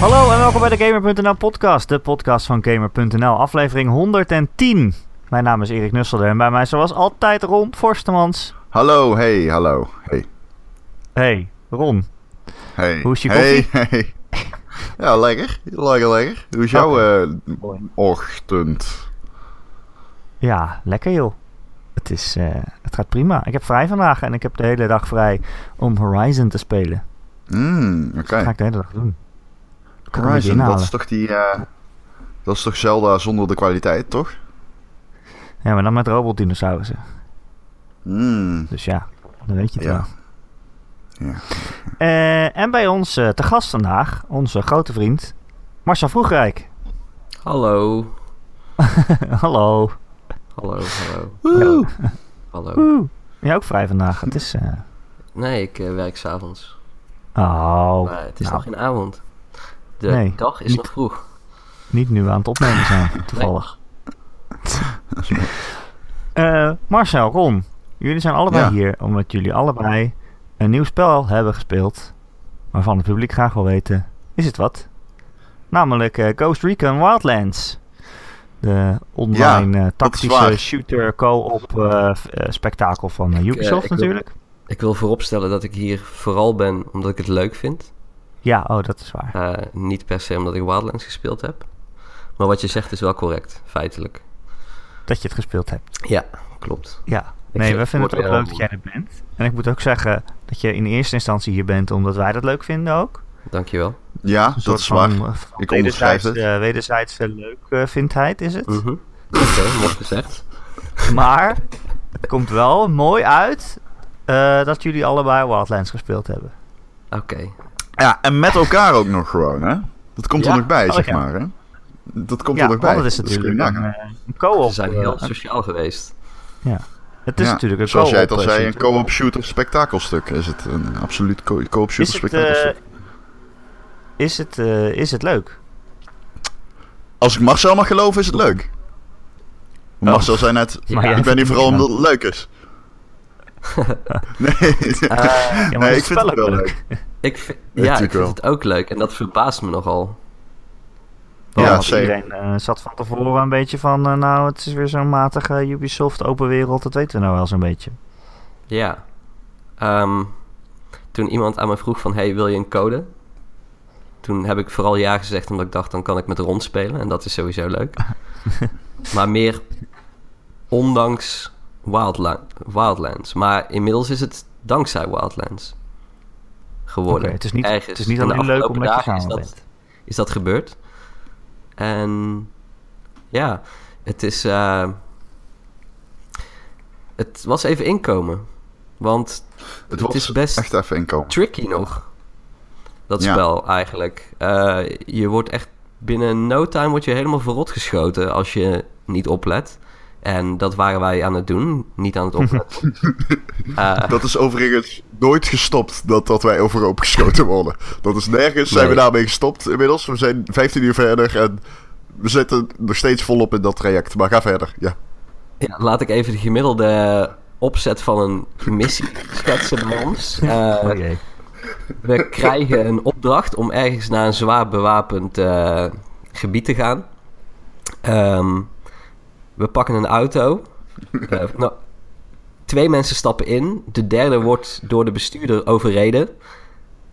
Hallo en welkom bij de Gamer.nl podcast, de podcast van Gamer.nl, aflevering 110. Mijn naam is Erik Nusselder en bij mij zoals altijd Ron Forstemans. Hallo, hey, hallo, hey. Hey, Ron. Hey. Hoe is je hey, koffie? Hey. Ja, lekker. Lekker, lekker. Hoe is jouw eh, ochtend? Ja, lekker joh. Het, is, eh, het gaat prima. Ik heb vrij vandaag en ik heb de hele dag vrij om Horizon te spelen. Hmm, oké. Dat ga ik de hele dag doen. Kan Horizon, dat is toch die... eh, dat is toch Zelda zonder de kwaliteit, toch? Ja, maar dan met robotdinosaurussen. Hmm, Dus ja, dan weet je het Ja. wel. ja. Eh, en bij ons eh, te gast vandaag, onze grote vriend Marcel Vroegrijk. Hallo. Hallo. Hallo, hallo. Woe! Hallo. Oeh. Jij ook vrij vandaag. Het is... eh, Nee, ik werk s'avonds. Oh, maar het is nou, nog geen avond. De Nee, dag is niet. nog vroeg. niet nu aan het opnemen zijn, toevallig. Eh, Marcel, Ron, jullie zijn allebei Ja. hier omdat jullie allebei een nieuw spel hebben gespeeld. Waarvan het publiek graag wil weten, is het wat? Namelijk eh, Ghost Recon Wildlands. De online eh, waar. tactische shooter co-op eh, eh, spektakel van eh, Ubisoft ik wil- natuurlijk. Ik wil vooropstellen dat ik hier vooral ben omdat ik het leuk vind. Ja, oh, dat is waar. Eh, niet per se omdat ik Wildlands gespeeld heb. Maar wat je zegt is wel correct, feitelijk. Dat je het gespeeld hebt. Ja, klopt. Ja, Ik nee, we vinden het ook leuk dat jij er bent. En ik moet ook zeggen dat je in eerste instantie hier bent omdat wij dat leuk vinden ook. Dankjewel. Ja, Een dat is waar. van, eh, van Ik onderschrijf wederzijds, eh, wederzijdse leukvindheid is het. Mhm. Oké, mooi gezegd. Maar het komt wel mooi uit eh, dat jullie allebei Wildlands gespeeld hebben. Oké. Ja, en met elkaar ook nog gewoon, hè? Dat komt Ja. er nog bij, Oh, zeg ja. maar, hè? Dat komt ja, er nog bij. is Dat je natuurlijk een, eh, een co-op. Ze zijn heel eh, sociaal geweest. het is Ja, natuurlijk een Zoals jij het al co-op, eh, zei, een co-op shooter spektakelstuk is het. Een absoluut co- co-op shooter Is het, spektakelstuk. is, het, eh, is het leuk? Als ik Marcel mag geloven, is het leuk. Oh. Marcel zei net, ik ben hier vooral omdat het leuk is. nee, Ja, Nee, ik vind het ook wel leuk. Ik vind, Ja, ja, ik vind wel. het ook leuk en dat verbaast me nogal. Ja, zeker. iedereen eh, zat van tevoren een beetje van, eh, nou, het is weer zo'n matige Ubisoft open wereld, dat weten we nou wel zo'n beetje. Ja. Ehm, toen iemand aan me vroeg van, hey, wil je een code? Toen heb ik vooral ja gezegd, omdat ik dacht, dan kan ik met Ron spelen. En dat is sowieso leuk. maar meer ondanks Wildla- Wildlands. Maar inmiddels is het dankzij Wildlands geworden. Het is niet- Ergens het is niet alleen leuk afgelopen omdat je samen is dat, bent. is dat gebeurd. En ja, het is... eh, het was even inkomen. Want het, het was is best- echt even inkomen. tricky nog. Dat Ja. spel eigenlijk. Eh, je wordt echt binnen no time word je helemaal verrot geschoten als je niet oplet. En dat waren wij aan het doen, niet aan het opletten. Eh, Dat is overigens nooit gestopt dat, dat wij overhoop geschoten worden. Dat is nergens, zijn we daarmee gestopt inmiddels. We zijn 15 uur verder en we zitten nog steeds volop in dat traject. Maar ga verder, ja. ja, laat ik even de gemiddelde opzet van een missie schetsen bij ons. Eh, oh. We krijgen een opdracht om ergens naar een zwaar bewapend eh, gebied te gaan. Ehm, we pakken een auto. Eh, nou, twee mensen stappen in. De derde wordt door de bestuurder overreden.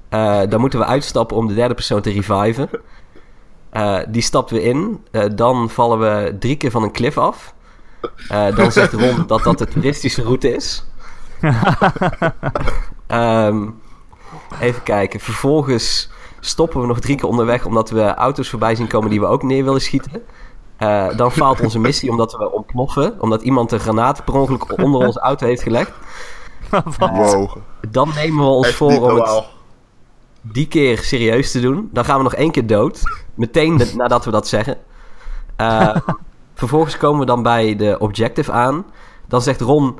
Eh, dan moeten we uitstappen om de derde persoon te reviven. Eh, die stappen we in. Dan vallen we drie keer van een klif af. Dan zegt Ron dat dat de toeristische route is. Ehm, even kijken. Vervolgens stoppen we nog drie keer onderweg omdat we auto's voorbij zien komen die we ook neer willen schieten. Eh, dan faalt onze missie omdat we ontploffen. Omdat iemand een granaat per ongeluk onder onze auto heeft gelegd. Wow. Dan nemen we ons Echt voor om het die keer serieus te doen. Dan gaan we nog één keer dood. Meteen de- nadat we dat zeggen. Eh, vervolgens komen we dan bij de objective aan. Dan zegt Ron...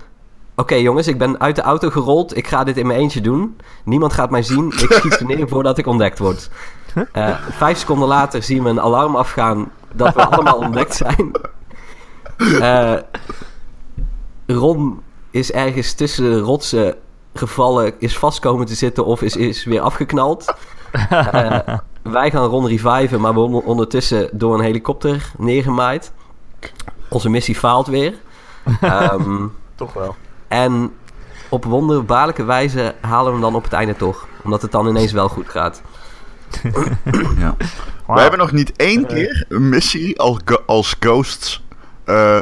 Oké jongens, ik ben uit de auto gerold. Ik ga dit in mijn eentje doen. Niemand gaat mij zien. Ik schiet ze neer voordat ik ontdekt word. Eh, vijf seconden later zien we een alarm afgaan... dat we allemaal ontdekt zijn. Eh, Ron is ergens tussen de rotsen gevallen, is vast komen te zitten of is, is weer afgeknald. Eh, wij gaan Ron reviven, maar we worden ondertussen door een helikopter neergemaaid. Onze missie faalt weer. Ehm, Toch wel. en op wonderbaarlijke wijze halen we hem dan op het einde toch. Omdat het dan ineens wel goed gaat. Ja. We hebben nog niet één keer een missie als, als ghosts eh,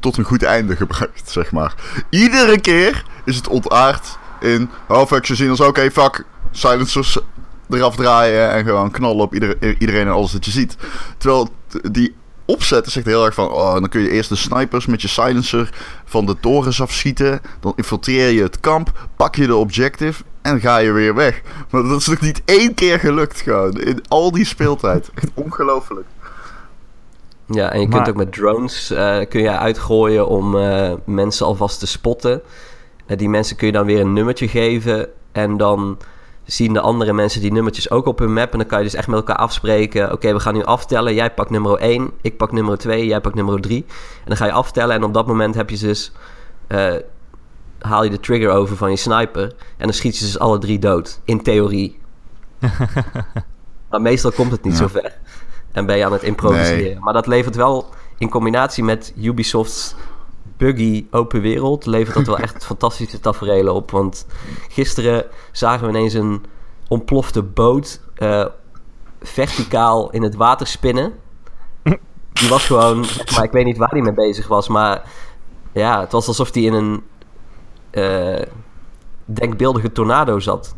tot een goed einde gebracht, zeg maar. Iedere keer is het ontaard in... Oh, fuck, ze zien ons oké, fuck. Silencers eraf draaien en gewoon knallen op ieder- iedereen en alles dat je ziet. Terwijl die opzet is echt heel erg van... Oh, dan kun je eerst de snipers met je silencer van de torens afschieten. Dan infiltreer je het kamp, pak je de objective en ga je weer weg. Maar dat is nog niet één keer gelukt gewoon. In al die speeltijd. Echt ongelooflijk. Ja, en je Maar- kunt ook met drones eh, kun je uitgooien om eh, mensen alvast te spotten. Eh, die mensen kun je dan weer een nummertje geven. En dan zien de andere mensen die nummertjes ook op hun map. En dan kan je dus echt met elkaar afspreken. Oké, we gaan nu aftellen. Jij pakt nummer 1, ik pak nummer 2, jij pakt nummer 3. En dan ga je aftellen. En op dat moment heb je dus... haal je de trigger over van je sniper. En dan schiet je ze dus alle drie dood. In theorie. maar meestal komt het niet Ja. zo ver. En ben je aan het improviseren. Nee. Maar dat levert wel in combinatie met Ubisoft's buggy open wereld... levert dat wel echt fantastische tafereelen op. Want gisteren zagen we ineens een ontplofte boot... eh, verticaal in het water spinnen. Die was gewoon... Maar ik weet niet waar hij mee bezig was, maar... Ja, het was alsof hij in een eh, denkbeeldige tornado zat.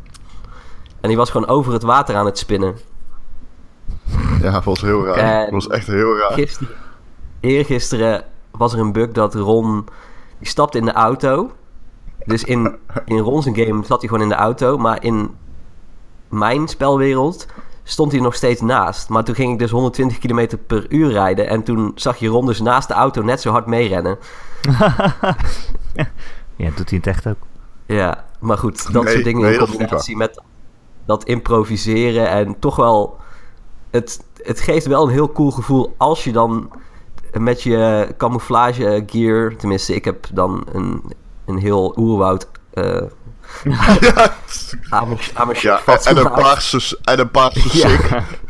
En die was gewoon over het water aan het spinnen. Ja, dat was heel raar. En- Dat was echt heel raar. Gisteren, eergisteren was er een bug dat Ron... Die stapte in de auto. Dus in, in Ron's game zat hij gewoon in de auto. Maar in mijn spelwereld stond hij nog steeds naast. Maar toen ging ik dus 120 km per uur rijden. En toen zag je Ron dus naast de auto net zo hard meerennen. Ja, doet hij het echt ook. Ja, maar goed, dat Nee, soort dingen nee, in combinatie met dat improviseren en toch wel... Het, het geeft wel een heel cool gevoel als je dan met je camouflage gear... Tenminste, ik heb dan een, een heel oerwoud... eh ja, en, een paarse, en een paarse Ja.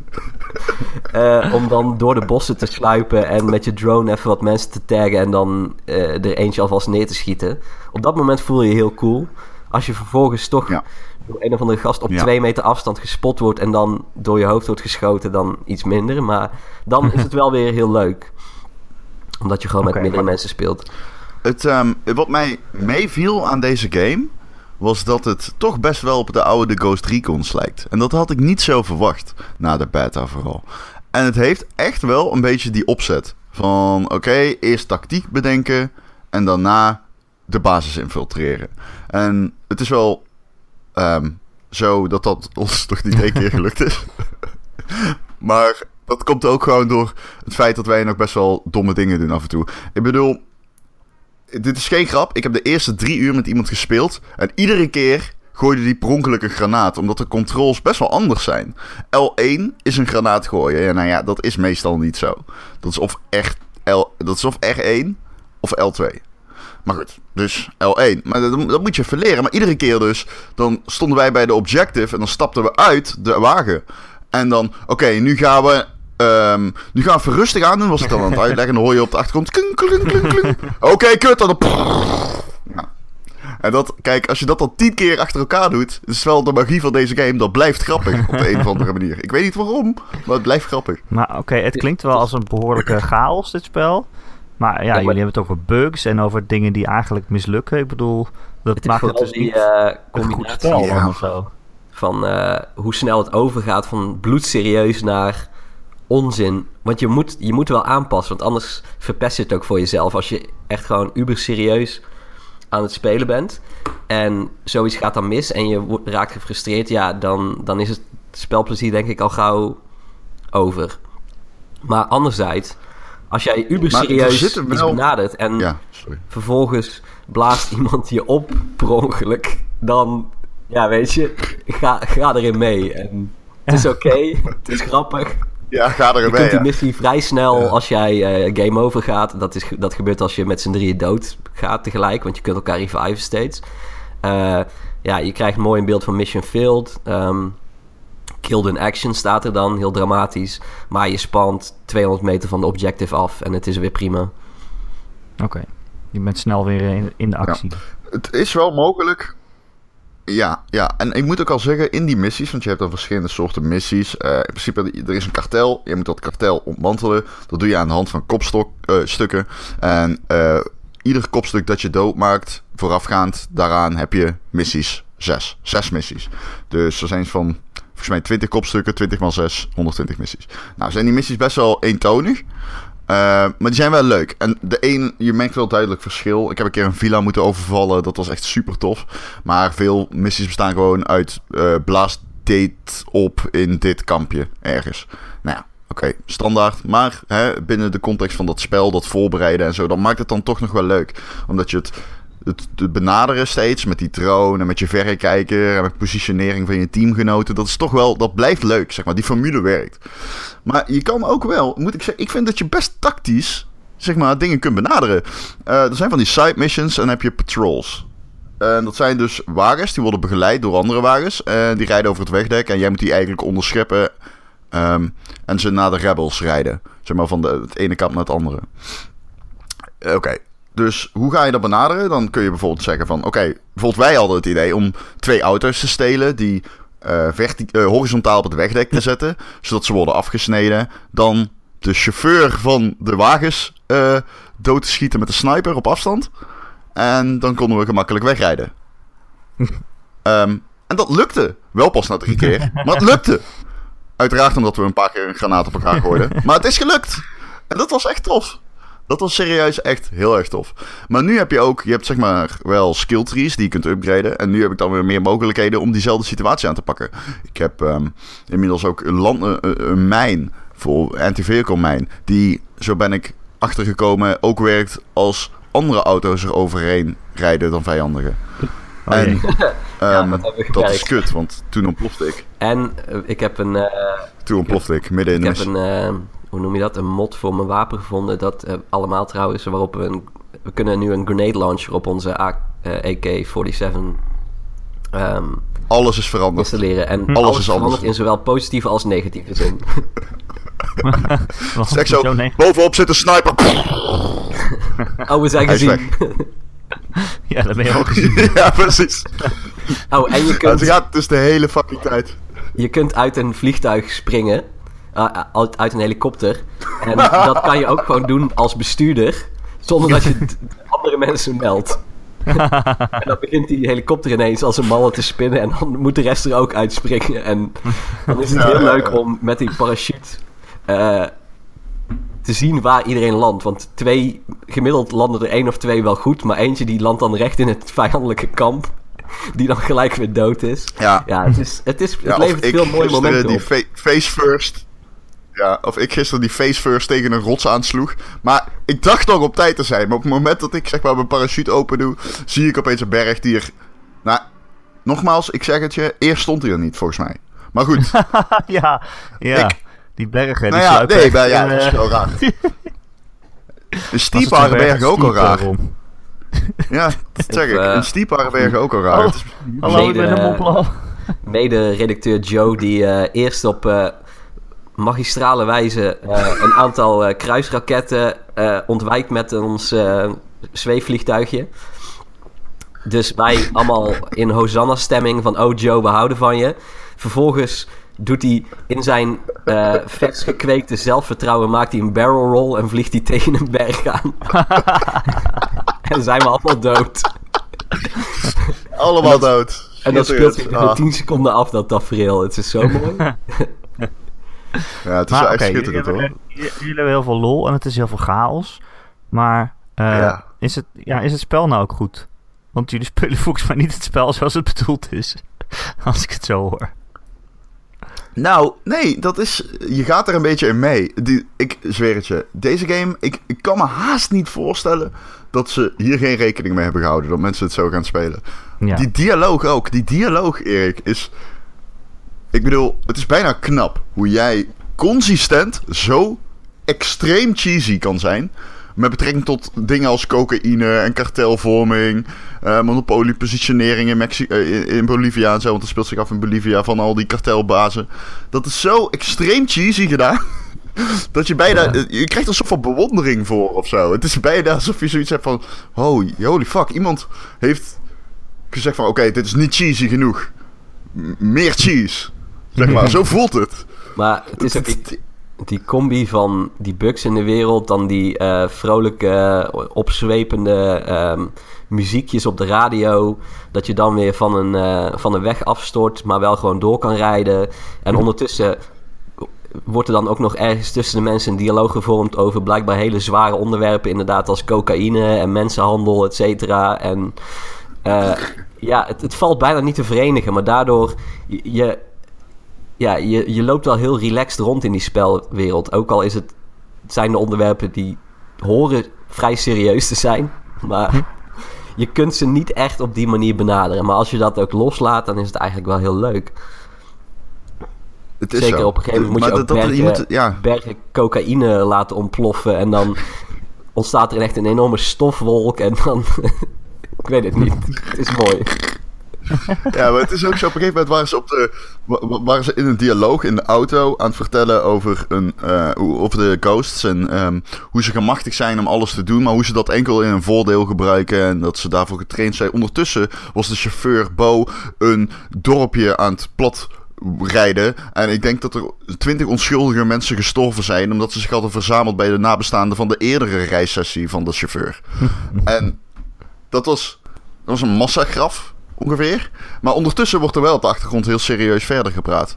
Eh, om dan door de bossen te sluipen en met je drone even wat mensen te taggen en dan eh, er eentje alvast neer te schieten. Op dat moment voel je je heel cool. Als je vervolgens toch Ja. door een of andere gast op Ja. twee meter afstand gespot wordt en dan door je hoofd wordt geschoten, dan iets minder. Maar dan is het wel weer heel leuk. Omdat je gewoon met meerdere maar- mensen speelt. Het, ehm, wat mij meeviel aan deze game was dat het toch best wel op de oude The Ghost Recons lijkt. En dat had ik niet zo verwacht, na de beta vooral. En het heeft echt wel een beetje die opzet van oké, eerst tactiek bedenken en daarna de basis infiltreren. En het is wel ehm, zo dat dat ons toch niet één keer gelukt is. maar dat komt ook gewoon door het feit dat wij nog best wel domme dingen doen af en toe. Ik bedoel, dit is geen grap. Ik heb de eerste drie uur met iemand gespeeld. En iedere keer gooide die per ongeluk een granaat. Omdat de controls best wel anders zijn. L1 is een granaat gooien. Ja, nou ja, dat is meestal niet zo. Dat is of echt L, dat is of R1 of L2. Maar goed, dus L1. Maar dat, dat moet je even leren. Maar iedere keer dus, dan stonden wij bij de objective en dan stapten we uit de wagen. En dan, oké, nu gaan we... ehm, nu gaan we even rustig aan doen, was ik dan aan het uitleggen. En dan hoor je op de achtergrond... klink, klink, klink, klink. Oké, kut, dan... En dat, kijk, als je dat dan tien keer achter elkaar doet... is wel de magie van deze game. Dat blijft grappig, op de een of andere manier. Ik weet niet waarom, maar het blijft grappig. Maar oké, het klinkt wel als een behoorlijke chaos, dit spel. Maar ja, maar- jullie hebben het over bugs en over dingen die eigenlijk mislukken. Ik bedoel, dat Het is maakt het dus die niet eh, goed combinatie spel Ja. dan of zo. van eh, hoe snel het overgaat van bloedserieus naar onzin. Want je moet, je moet wel aanpassen, want anders verpest je het ook voor jezelf. Als je echt gewoon uber serieus aan het spelen bent en zoiets gaat dan mis en je raakt gefrustreerd, ja, dan, dan is het spelplezier denk ik al gauw over. Maar anderzijds, als jij uber er serieus iets wel- benadert en Ja, sorry. vervolgens blaast iemand je op per ongeluk, dan, ja, weet je, ga, ga erin mee. En het is oké, het is grappig. Ja, ga er Je kunt die ja. missie vrij snel Ja. als jij eh, game over gaat. Dat, is, dat gebeurt als je met z'n drieën dood gaat tegelijk, want je kunt elkaar reviven steeds. Eh, ja, je krijgt mooi een beeld van Mission Failed. Ehm, Killed in action staat er dan, heel dramatisch. Maar je spant 200 meter van de objective af en het is weer prima. Oké. Je bent snel weer in, in de actie. Het is wel mogelijk. Ja, ja, en ik moet ook al zeggen, in die missies, want je hebt dan verschillende soorten missies. Uh, in principe, er is een kartel. Je moet dat kartel ontmantelen. Dat doe je aan de hand van kopstukken. en uh, ieder kopstuk dat je doodmaakt, voorafgaand daaraan heb je missies. Zes. Zes missies. Dus er zijn van, volgens mij 20 kopstukken, 20 x 6, 120 missies. Nou, zijn die missies best wel eentonig. Uh, maar die zijn wel leuk. En de een, je merkt wel duidelijk verschil. Ik heb een keer een villa moeten overvallen. Dat was echt super tof. Maar veel missies bestaan gewoon uit uh, blaas date op in dit kampje ergens. Nou ja, oké, standaard. Maar hè, binnen de context van dat spel, dat voorbereiden en zo, dan maakt het dan toch nog wel leuk. Omdat je het het, benaderen steeds met die troon en met je verrekijker en met positionering van je teamgenoten. Dat is toch wel, dat blijft leuk, zeg maar. Die formule werkt. Maar je kan ook wel, moet ik zeggen, ik vind dat je best tactisch, zeg maar, dingen kunt benaderen. Uh, er zijn van die side missions en dan heb je patrols. En dat zijn dus wagens, die worden begeleid door andere wagens. En die rijden over het wegdek en jij moet die eigenlijk onderscheppen. Um, en ze naar de rebels rijden. Zeg maar van de, het ene kant naar het andere. Oké, dus hoe ga je dat benaderen? Dan kun je bijvoorbeeld zeggen van... Oké, bijvoorbeeld wij hadden het idee om twee auto's te stelen... die uh, uh, horizontaal op het wegdek te zetten... zodat ze worden afgesneden. Dan de chauffeur van de wagens uh, dood te schieten met een sniper op afstand. En dan konden we gemakkelijk wegrijden. um, en dat lukte. Wel pas na drie keer, maar het lukte. Uiteraard omdat we een paar keer een granaat op elkaar gooiden. Maar het is gelukt. En dat was echt tof. Dat was serieus echt heel erg tof. Maar nu heb je ook, je hebt zeg maar wel skill trees die je kunt upgraden. En nu heb ik dan weer meer mogelijkheden om diezelfde situatie aan te pakken. Ik heb um, inmiddels ook een, land, een, een mijn voor anti-vehicle mijn. Die, zo ben ik achtergekomen, ook werkt als andere auto's er overheen rijden dan vijandigen. Oh, en um, ja, dat, is kut, want toen ontplofte ik. En uh, ik heb een... Uh, toen ontplofte ik, midden in de Ik heb een... Hoe noem je dat, een mod voor mijn wapen gevonden. Dat uh, allemaal trouwens, waarop we een, we kunnen nu een grenade launcher op onze AK-47 um, alles is veranderd. Installeren. En alles, alles is veranderd in zowel positieve als negatieve zin. zeg zo, bovenop zit een sniper. oh, we zijn gezien. ja, dat ben je ook gezien. ja, precies. Oh, en je kunt... Het gaat dus de hele fucking tijd. Je kunt uit een vliegtuig springen uit een helikopter. En dat kan je ook gewoon doen als bestuurder, zonder dat je andere mensen meldt. en dan begint die helikopter ineens als een malle te spinnen en dan moet de rest er ook uitspringen. En dan is het heel leuk om met die parachute uh, te zien waar iedereen landt. Want twee, gemiddeld landen er één of twee wel goed, maar eentje die landt dan recht in het vijandelijke kamp. Die dan gelijk weer dood is. Ja, ja het, is, het, is, het levert veel mooie momenten die op. face first ja, of ik gisteren die face first tegen een rots aansloeg. Maar ik dacht nog op tijd te zijn. Maar op het moment dat ik zeg maar mijn parachute open doe, zie ik opeens een berg die er. Nou, nogmaals, ik zeg het je, eerst stond hij er niet volgens mij. Maar goed. ja, ja. die bergen. Nou die ja, nee, bij, ja, dat is wel raar. Een Stieparenberg ook al raar. ja, dat zeg ik. Uh, een Stieparenberg ook al raar. Oh, hallo, ik ben een Mede-redacteur Joe, die uh, eerst op. Uh, magistrale wijze uh, een aantal uh, kruisraketten uh, ontwijkt met ons zweefvliegtuigje. Dus wij allemaal in Hosanna-stemming van... Oh Joe, we houden van je. Vervolgens doet hij in zijn vers gekweekte zelfvertrouwen... maakt hij een barrel roll en vliegt hij tegen een berg aan. en zijn we allemaal dood. Allemaal dood. En dan speelt hij in 10 seconden af, dat tafereel. Het is zo mooi. Ja, het is maar, echt schitterend hoor. Jullie hebben heel veel lol en het is heel veel chaos. Maar uh, is, het, ja, is het spel nou ook goed? Want jullie spelen volgens mij niet het spel zoals het bedoeld is. Als ik het zo hoor. Nou, nee, dat is. Je gaat er een beetje in mee. Die, ik zweer het je. Deze game, ik, ik kan me haast niet voorstellen dat ze hier geen rekening mee hebben gehouden. Dat mensen het zo gaan spelen. Ja. Die dialoog ook. Die dialoog, Erik, is ik bedoel, het is bijna knap hoe jij consistent zo extreem cheesy kan zijn. met betrekking tot dingen als cocaïne en kartelvorming, uh, monopoliepositionering in, Mexi in, in, Bolivia en zo, want het speelt zich af in Bolivia van al die kartelbazen. Dat is zo extreem cheesy gedaan. dat je bijna. Je krijgt een soort van bewondering voor of zo. Het is bijna alsof je zoiets hebt van. Holy, holy fuck, iemand heeft gezegd van: oké, dit is niet cheesy genoeg. meer cheese. Zeg maar, zo voelt het. Maar het is ook die, die combi van die bugs in de wereld, dan die uh, vrolijke, opzwepende um, muziekjes op de radio. Dat je dan weer van een, uh, van een weg afstort, maar wel gewoon door kan rijden. En ondertussen wordt er dan ook nog ergens tussen de mensen een dialoog gevormd over blijkbaar hele zware onderwerpen, inderdaad, als cocaïne en mensenhandel, et cetera. En uh, ja, het, het, valt bijna niet te verenigen, maar daardoor je, ja, je, je loopt wel heel relaxed rond in die spelwereld. Ook al is het, zijn de onderwerpen die horen vrij serieus te zijn, maar je kunt ze niet echt op die manier benaderen. Maar als je dat ook loslaat, dan is het eigenlijk wel heel leuk. Het is Zeker zo. op een gegeven moment moet je ook dat, bergen, moet, ja. bergen cocaïne laten ontploffen. En dan ontstaat er echt een enorme stofwolk. En dan... ik weet het niet. Het is mooi. ja, maar het is ook zo. Op een gegeven moment waren ze, op de, waren ze in een dialoog in de auto aan het vertellen over, een, uh, over de ghosts. En um, hoe ze gemachtigd zijn om alles te doen. Maar hoe ze dat enkel in een voordeel gebruiken. En dat ze daarvoor getraind zijn. Ondertussen was de chauffeur Bo een dorpje aan het plat rijden. En ik denk dat er twintig onschuldige mensen gestorven zijn. Omdat ze zich hadden verzameld bij de nabestaanden van de eerdere reissessie van de chauffeur. en dat was, dat was een massagraf ongeveer. Maar ondertussen wordt er wel op de achtergrond heel serieus verder gepraat.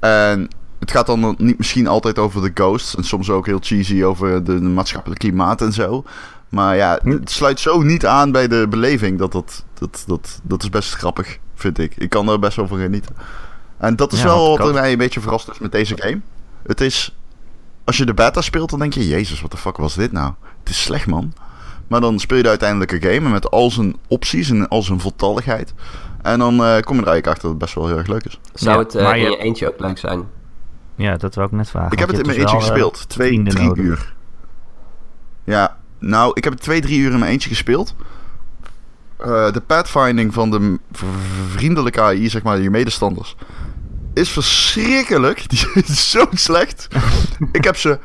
En het gaat dan niet misschien altijd over de ghosts. En soms ook heel cheesy over de, maatschappelijke klimaat en zo. Maar ja, hm. het sluit zo niet aan bij de beleving. Dat, dat, dat, dat, dat is best grappig, vind ik. Ik kan er best wel van genieten. En dat is wel wat mij een beetje verrast is met deze game. Het is... Als je de beta speelt, dan denk je... Jezus, wat de fuck was dit nou? Het is slecht, man. Maar dan speel je de uiteindelijke game met al zijn opties en al zijn voltalligheid. En dan uh, kom je er eigenlijk achter dat het best wel heel erg leuk is. Zou het uh, in je eentje ook leuk zijn? Ja, dat wil ik net vragen. Ik heb het in mijn dus eentje gespeeld. Uh, twee, drie nodig. uur. Ja, nou, ik heb het twee, drie uur in mijn eentje gespeeld. de pathfinding van de vriendelijke AI, zeg maar, je medestanders, is verschrikkelijk. Die is zo slecht. ik heb ze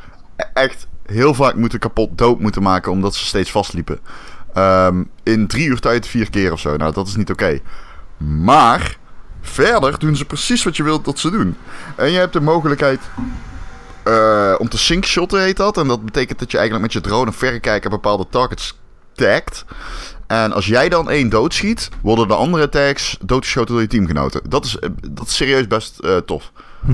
echt heel vaak moeten kapot dood moeten maken omdat ze steeds vastliepen. Um, in drie uur tijd vier keer of zo. Nou, dat is niet oké. Maar verder doen ze precies wat je wilt dat ze doen. En je hebt de mogelijkheid uh, om te syncshotten, heet dat. En dat betekent dat je eigenlijk met je drone en verrekijker bepaalde targets tagt. En als jij dan één doodschiet, worden de andere tags doodgeschoten door je teamgenoten. Dat is, eh, dat is serieus best uh, tof.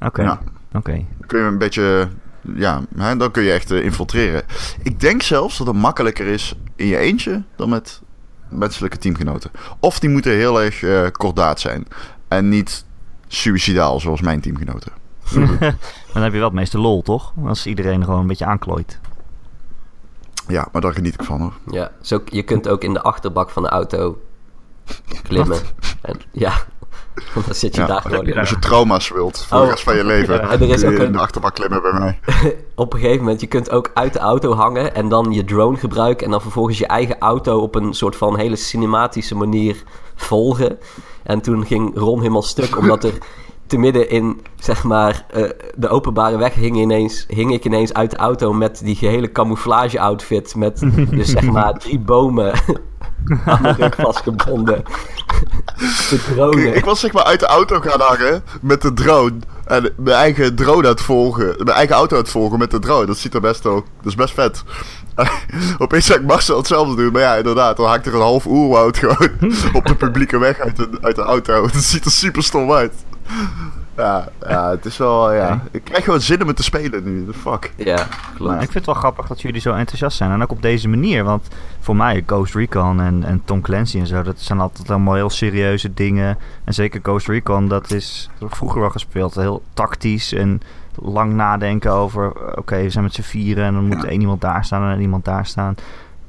Oké. Oké. Kun je een beetje ja, hè, dan kun je echt uh, infiltreren. Ik denk zelfs dat het makkelijker is in je eentje dan met menselijke teamgenoten. Of die moeten heel erg uh, kordaat zijn. En niet suicidaal zoals mijn teamgenoten. dan heb je wel het meeste lol, toch? Als iedereen gewoon een beetje aanklooit. Ja, maar daar geniet ik van hoor. Ja, zo, je kunt ook in de achterbak van de auto klimmen. En, ja, dan zit je daar gewoon Als je trauma's wilt voor de oh. rest van je leven, ja, er is ook in de achterbak klimmen bij mij. op een gegeven moment, je kunt ook uit de auto hangen en dan je drone gebruiken en dan vervolgens je eigen auto op een soort van hele cinematische manier volgen. En toen ging Ron helemaal stuk, omdat er te midden in, zeg maar, uh, de openbare weg hing, ineens, hing ik ineens uit de auto met die gehele camouflage outfit. Met dus zeg maar drie bomen aan mijn rug vastgebonden. Drone. Ik was zeg maar uit de auto gaan hangen met de drone. En mijn eigen drone volgen. Mijn eigen auto het volgen met de drone. Dat ziet er best ook. Dat is best vet. Opeens zou ik Marcel hetzelfde doen. Maar ja, inderdaad. Dan hangt er een half oerwoud gewoon op de publieke weg uit de, uit de auto. Dat ziet er super stom uit. Ja, ja, het is wel, ja. Ik krijg gewoon zin om het te spelen nu. The fuck. Ja, klopt. ik vind het wel grappig dat jullie zo enthousiast zijn. En ook op deze manier. Want voor mij, Ghost Recon en, en Tom Clancy en zo, dat zijn altijd allemaal heel serieuze dingen. En zeker Ghost Recon, dat is vroeger wel gespeeld. Heel tactisch en lang nadenken over, oké, we zijn met z'n vieren en dan moet één iemand daar staan en iemand daar staan.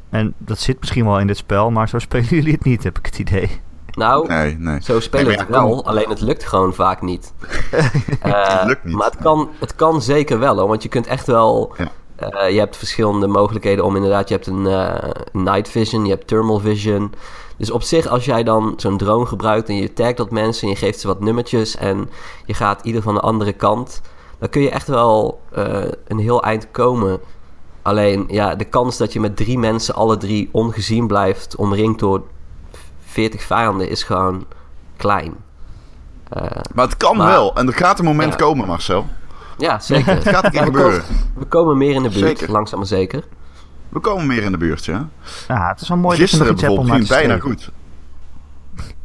En dat zit misschien wel in dit spel, maar zo spelen jullie het niet, heb ik het idee. Nou, nee, nee. zo spelen we het wel, alleen het lukt gewoon vaak niet. uh, het lukt niet. Maar het kan, het kan zeker wel, hoor, want je kunt echt wel... Ja. Eh, je hebt verschillende mogelijkheden om inderdaad... Je hebt een eh, night vision, je hebt thermal vision. Dus op zich, als jij dan zo'n drone gebruikt... en je tagt dat mensen en je geeft ze wat nummertjes... en je gaat ieder van de andere kant... dan kun je echt wel eh, een heel eind komen... Alleen, ja, de kans dat je met drie mensen alle drie ongezien blijft... omringd door 40 vijanden is gewoon klein. Uh, maar het kan maar- wel. En er gaat een moment Ja. komen, Marcel. ja, zeker. Het gaat een keer gebeuren. komen, we komen meer in de buurt, Zeker. langzaam maar zeker. We komen meer in de buurt, ja. Ja, het is wel mooi dat je nog Gisteren bijvoorbeeld ging het bijna goed.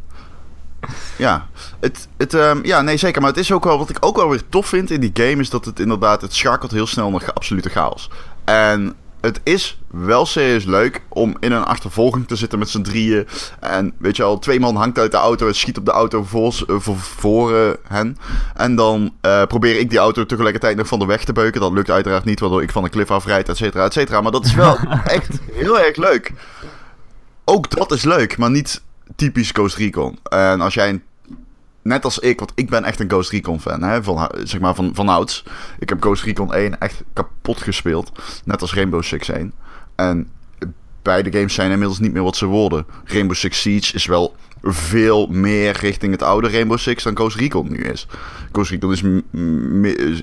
Ja, het, het, ehm, ja, nee zeker. Maar het is ook wel, wat ik ook wel weer tof vind in die game... is dat het inderdaad, het schakelt heel snel naar absolute chaos. En het is wel serieus leuk om in een achtervolging te zitten met z'n drieën. En weet je al, twee man hangt uit de auto en schiet op de auto voor, eh, voor, voor eh, hen. En dan eh, probeer ik die auto tegelijkertijd nog van de weg te beuken. Dat lukt uiteraard niet, waardoor ik van de cliff afrijd, et cetera, et cetera. Maar dat is wel echt heel erg leuk. Ook dat is leuk, maar niet typisch Ghost Recon. En als jij een net als ik, want ik ben echt een Ghost Recon fan, hè, van, zeg maar van, van ouds. Ik heb Ghost Recon 1 echt kapot gespeeld, net als Rainbow Six 1. En beide games zijn inmiddels niet meer wat ze worden. Rainbow Six Siege is wel veel meer richting het oude Rainbow Six dan Ghost Recon nu is. Ghost Recon is,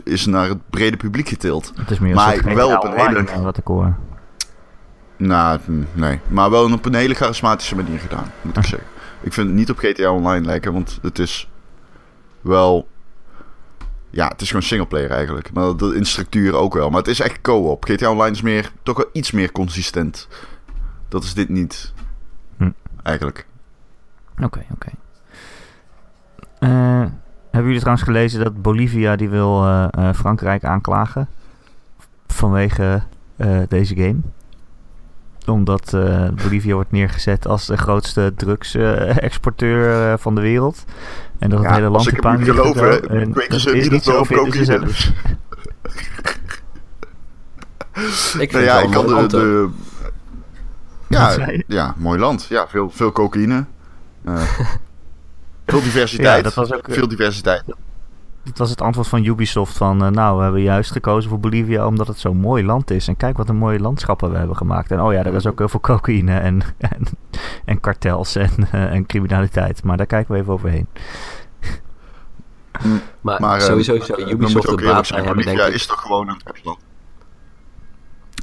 is- naar het brede publiek getild. Het is meer Maar wel op een hele- wat ik hoor. Nou, hm, nee. Maar wel op een hele charismatische manier gedaan, moet ik zeggen. Ik vind het niet op GTA Online lijken, want het is wel... Ja, het is gewoon singleplayer eigenlijk. Maar dat in structuur ook wel. Maar het is echt co-op. GTA Online is meer, toch wel iets meer consistent. Dat is dit niet. Hm. Eigenlijk. Oké, oké. Eh, hebben jullie trouwens gelezen dat Bolivia die wil eh, eh, Frankrijk aanklagen? Vanwege deze game? Omdat eh, Bolivia wordt neergezet als de grootste drugsexporteur van de wereld. En dat het hele land ik in puin ligt geloven, zo. En kweken dat ze is niet zo, cocaïne. zelf. Ik vind Nou ja, het ik kan een de... mooi land, hoor. de ja, ja, mooi land. Ja, veel, veel cocaïne. Eh, veel diversiteit. Ja, dat was ook, eh, Veel diversiteit. Dat was het antwoord van Ubisoft van, eh, nou, we hebben juist gekozen voor Bolivia omdat het zo'n mooi land is. En kijk wat een mooie landschappen we hebben gemaakt. En oh ja, er is ook heel veel cocaïne en, en, en kartels en, eh, en criminaliteit. Maar daar kijken we even overheen. Maar, Maar, eh, sowieso zou Ubisoft eerlijk baat zijn, hebben, denk ik. is toch gewoon een drugsland?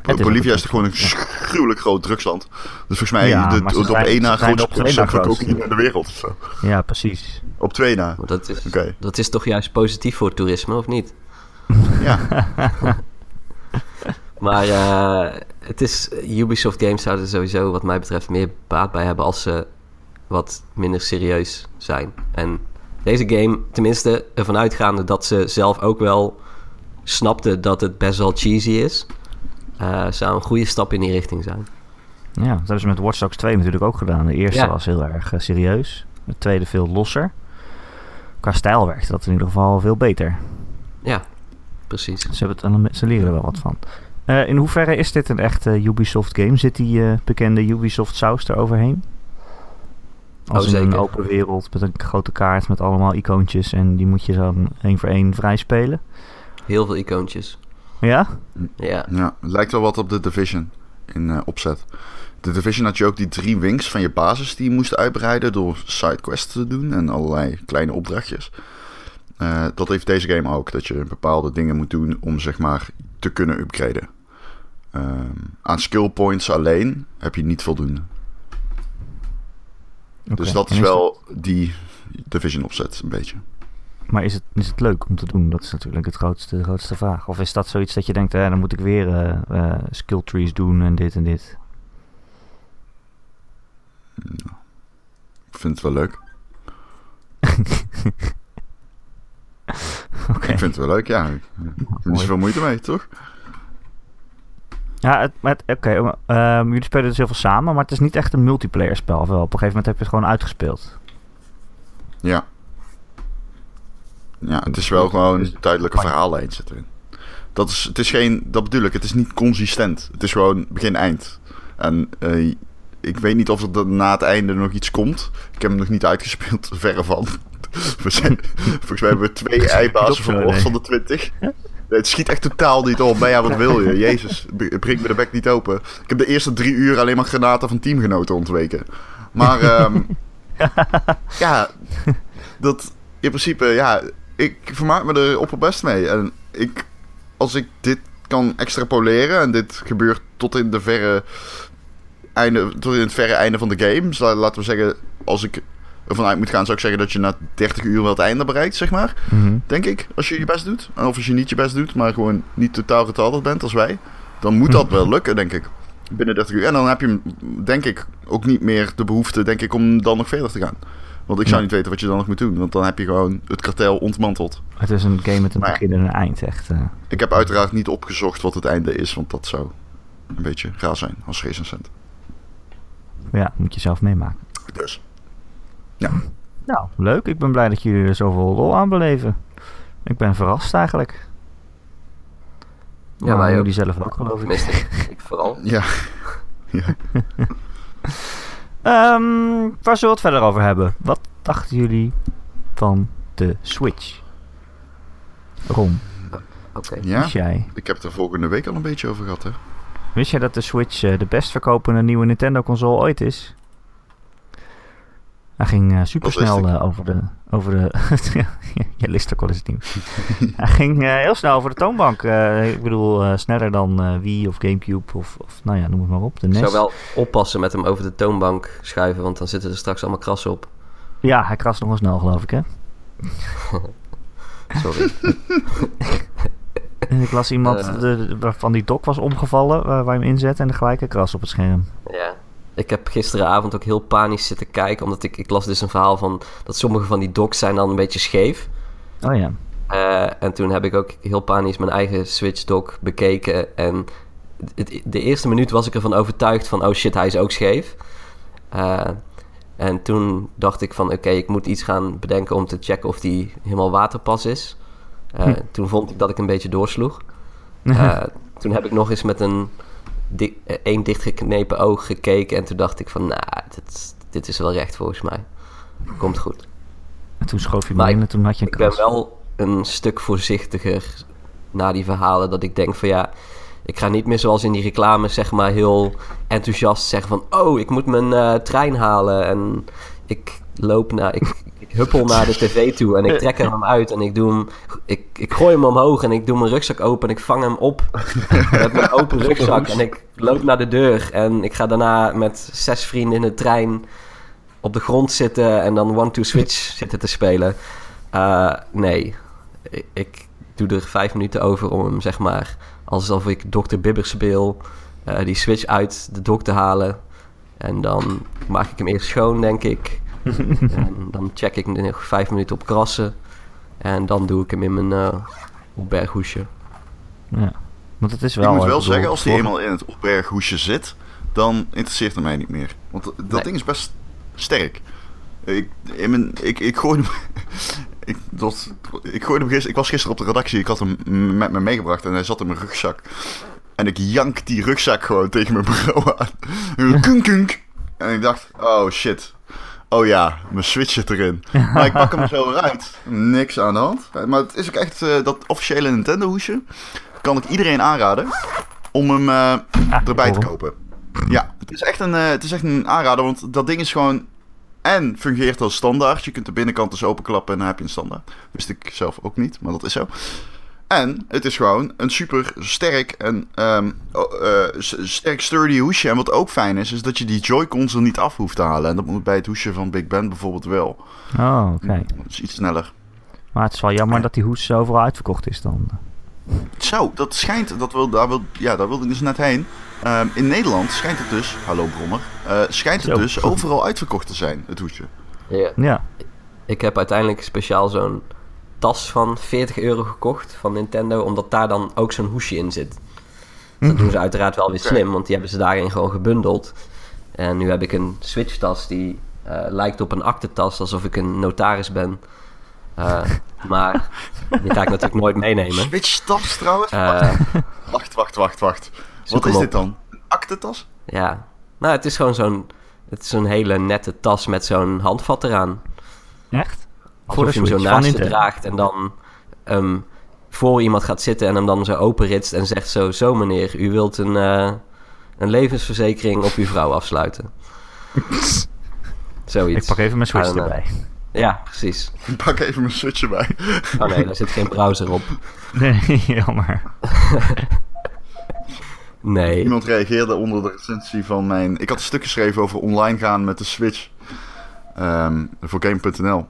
Het is Bolivia is toch gewoon een gruwelijk groot drugsland. Dus volgens mij Ja, de, op één na grootste van cocaïne in de wereld. zo. Ja, precies. Op twee na. Maar dat is, Oké. dat is toch juist positief voor toerisme, of niet? Ja. Maar eh, het is, Ubisoft games zouden er sowieso wat mij betreft meer baat bij hebben als ze wat minder serieus zijn. En deze game, tenminste ervan uitgaande dat ze zelf ook wel snapten dat het best wel cheesy is, eh, zou een goede stap in die richting zijn. Ja, dat hebben ze met Watch Dogs 2 natuurlijk ook gedaan. De eerste Ja. was heel erg eh, serieus. De tweede veel losser. Qua stijl werkte dat in ieder geval veel beter. Ja, precies. Ze, hebben het, ze leren er wel wat van. Eh, in hoeverre is dit een echte Ubisoft game? Zit die bekende Ubisoft saus er overheen? Als Oh, in een open wereld met een grote kaart met allemaal icoontjes en die moet je dan één voor één vrij spelen. Heel veel icoontjes. Ja? Ja, ja, het lijkt wel wat op de Division in eh, opzet. De Division had je ook die drie wings van je basis die je moest uitbreiden door sidequests te doen en allerlei kleine opdrachtjes. Eh, dat heeft deze game ook, dat je bepaalde dingen moet doen om zeg maar te kunnen upgraden. Ehm, aan skill points alleen heb je niet voldoende. Dus dat is wel die Division opzet een beetje. Maar is het, is het leuk om te doen? Dat is natuurlijk het grootste, de grootste vraag. Of is dat zoiets dat je denkt, eh, dan moet ik weer eh, eh, skill trees doen en dit en dit? Ik vind het wel leuk. Ik vind het wel leuk, ja. Ik heb er niet zoveel moeite mee, toch? Ja, oké. ehm, jullie spelen dus heel veel samen, maar het is niet echt een multiplayer spel. Of wel? Op een gegeven moment heb je het gewoon uitgespeeld. Ja. Ja, het is wel gewoon een duidelijke verhaallijn zit erin. Dat, is, het is geen, dat bedoel ik, het is niet consistent. Het is gewoon begin-eind. En eh, ik weet niet of er na het einde nog iets komt. Ik heb hem nog niet uitgespeeld, verre van. We zijn, volgens mij hebben we twee eibazen zo, vermoord van de 20. Het schiet echt totaal niet op. Maar ja, wat wil je? Jezus, breek me de bek niet open. Ik heb de eerste drie uur alleen maar granaten van teamgenoten ontweken. Maar ehm, ja, dat in principe, ja, ik vermaak me er opperbest mee. En ik, als ik dit kan extrapoleren en dit gebeurt tot in de verre einde, tot in het verre einde van de game. Dus laten we zeggen, als ik ervan uit moet gaan, zou ik zeggen dat je na 30 uur wel het einde bereikt, zeg maar. Mhm. Denk ik, als je je best doet. Of als je niet je best doet, maar gewoon niet totaal retarded bent als wij. Dan moet dat wel lukken, denk ik. Binnen 30 uur. En dan heb je, denk ik, ook niet meer de behoefte, denk ik, om dan nog verder te gaan. Want ik zou Ja. niet weten wat je dan nog moet doen. Want dan heb je gewoon het kartel ontmanteld. Het is een game met een Maar ja. begin en een eind, echt. eh. Ik heb uiteraard niet opgezocht wat het einde is. Want dat zou een beetje raar zijn als recensent. ja, moet je zelf meemaken. Dus. Nou, leuk. Ik ben blij dat jullie er zoveel lol aan beleven. Ik ben verrast eigenlijk. Ja, Maar wij ook. jullie zelf ook, geloof ik. Ik vooral. Ja. ja. Ehm, waar zullen we het verder over hebben? Wat dachten jullie van de Switch? Ron, Oké. ja. wist jij? Ik heb het er volgende week al een beetje over gehad, hè? Wist jij dat de Switch eh, de best verkopende nieuwe Nintendo-console ooit is? Hij ging eh, supersnel eh, over de... Over de Jij leest ook wel eens het nieuws. Hij ging eh, heel snel over de toonbank. Eh, ik bedoel, eh, sneller dan eh, Wii of Gamecube of, of... Nou ja, noem het maar op. De Ik zou wel oppassen met hem over de toonbank schuiven, want dan zitten er straks allemaal krassen op. Ja, hij krast nog wel snel, geloof ik, hè? Sorry. En ik las iemand de, waarvan die dock was omgevallen, waar, waar je hem inzet en de gelijke kras op het scherm. ja. Ik heb gisteravond ook heel panisch zitten kijken, omdat ik, ik las dus een verhaal van dat sommige van die docks zijn dan een beetje scheef. Oh ja. Eh, en toen heb ik ook heel panisch mijn eigen Switch dock bekeken. En het, de eerste minuut was ik ervan overtuigd van... oh shit, hij is ook scheef. Eh, en toen dacht ik van... oké, ik moet iets gaan bedenken om te checken of die helemaal waterpas is. Eh, Hm. Toen vond ik dat ik een beetje doorsloeg. Toen heb ik nog eens met een di- eh, één dichtgeknepen oog gekeken... en toen dacht ik van... nou, dit, dit is wel recht volgens mij. Komt goed. En toen schoof je Maar in ik- en toen had je een Ik ben wel een stuk voorzichtiger na die verhalen. Dat ik denk van ja, ik ga niet meer zoals in die reclames zeg maar heel enthousiast zeggen van... Oh, ik moet mijn eh, trein halen en ik loop naar... Ik, ik huppel naar de tv toe en ik trek hem uit en ik doe hem... Ik, ik gooi hem omhoog en ik doe mijn rugzak open en ik vang hem op met mijn open rugzak. En ik loop naar de deur en ik ga daarna met zes vrienden in de trein op de grond zitten en dan one-two-switch zitten te spelen. Eh, nee, ik, ik doe er vijf minuten over om hem, zeg maar, alsof ik Dr. Bibber speel, eh, die switch uit de dock te halen. En dan maak ik hem eerst schoon, denk ik. en dan check ik nog vijf minuten op krassen. En dan doe ik hem in mijn eh opberghoesje. Ja. Want het is wel... ik moet wel bedoel, zeggen, als hij eenmaal in het opberghoesje zit, dan interesseert het mij niet meer. Want dat Nee. ding is best sterk. Ik, in mijn, ik, ik gooide hem... Ik, dat, ik, gooide hem gister, ik was gisteren op de redactie, ik had hem met me meegebracht en hij zat in mijn rugzak. En ik jank die rugzak gewoon tegen mijn bureau aan. Kunk, kunk. En ik dacht, oh shit. Oh ja, mijn switch zit erin. Maar ik pak hem zo eruit. Niks aan de hand. Maar het is ook echt eh, dat officiële Nintendo hoesje. Kan ik iedereen aanraden om hem eh, Ah, erbij te kopen. Ja, het is, echt een, eh, het is echt een aanrader, want dat ding is gewoon... En fungeert als standaard. Je kunt de binnenkant dus openklappen en dan heb je een standaard. Wist ik zelf ook niet, maar dat is zo. En het is gewoon een super sterk en ehm, eh, sterk sturdy hoesje. En wat ook fijn is, is dat je die Joy-Cons er niet af hoeft te halen. En dat moet bij het hoesje van Big Ben bijvoorbeeld wel. Oh, oké. Dat is iets sneller. Maar het is wel jammer dat die hoes overal uitverkocht is dan. Zo, dat schijnt, dat wil, daar, wil, ja, daar wilde ik dus net heen. Ehm, in Nederland schijnt het dus, hallo Brommer, eh, schijnt het Zo. dus overal uitverkocht te zijn, het hoesje. Ja. Ja. Ik heb uiteindelijk speciaal zo'n tas van 40 euro gekocht van Nintendo, omdat daar dan ook zo'n hoesje in zit. Dat doen ze uiteraard wel weer slim, want die hebben ze daarin gewoon gebundeld. En nu heb ik een Switch-tas die eh, lijkt op een aktentas, alsof ik een notaris ben. Eh, maar die ga ik natuurlijk nooit meenemen. Switch tas trouwens? Eh, wacht, wacht, wacht, wacht. Wat is dit dan? Een aktentas? ja, nou, het is gewoon zo'n het is zo'n hele nette tas met zo'n handvat eraan. Echt? Alsof je hem zo naast je draagt en dan ehm, voor iemand gaat zitten en hem dan zo openritst en zegt zo... Zo meneer, u wilt een, eh, een levensverzekering op uw vrouw afsluiten. Zoiets. Ik pak even mijn Switch erbij. Ja, precies. Ik pak even mijn Switch erbij. Oh nee, daar zit geen browser op. Nee, jammer. Nee. Iemand reageerde onder de recensie van mijn... Ik had een stuk geschreven over online gaan met de Switch. ehm, voor Game.nl.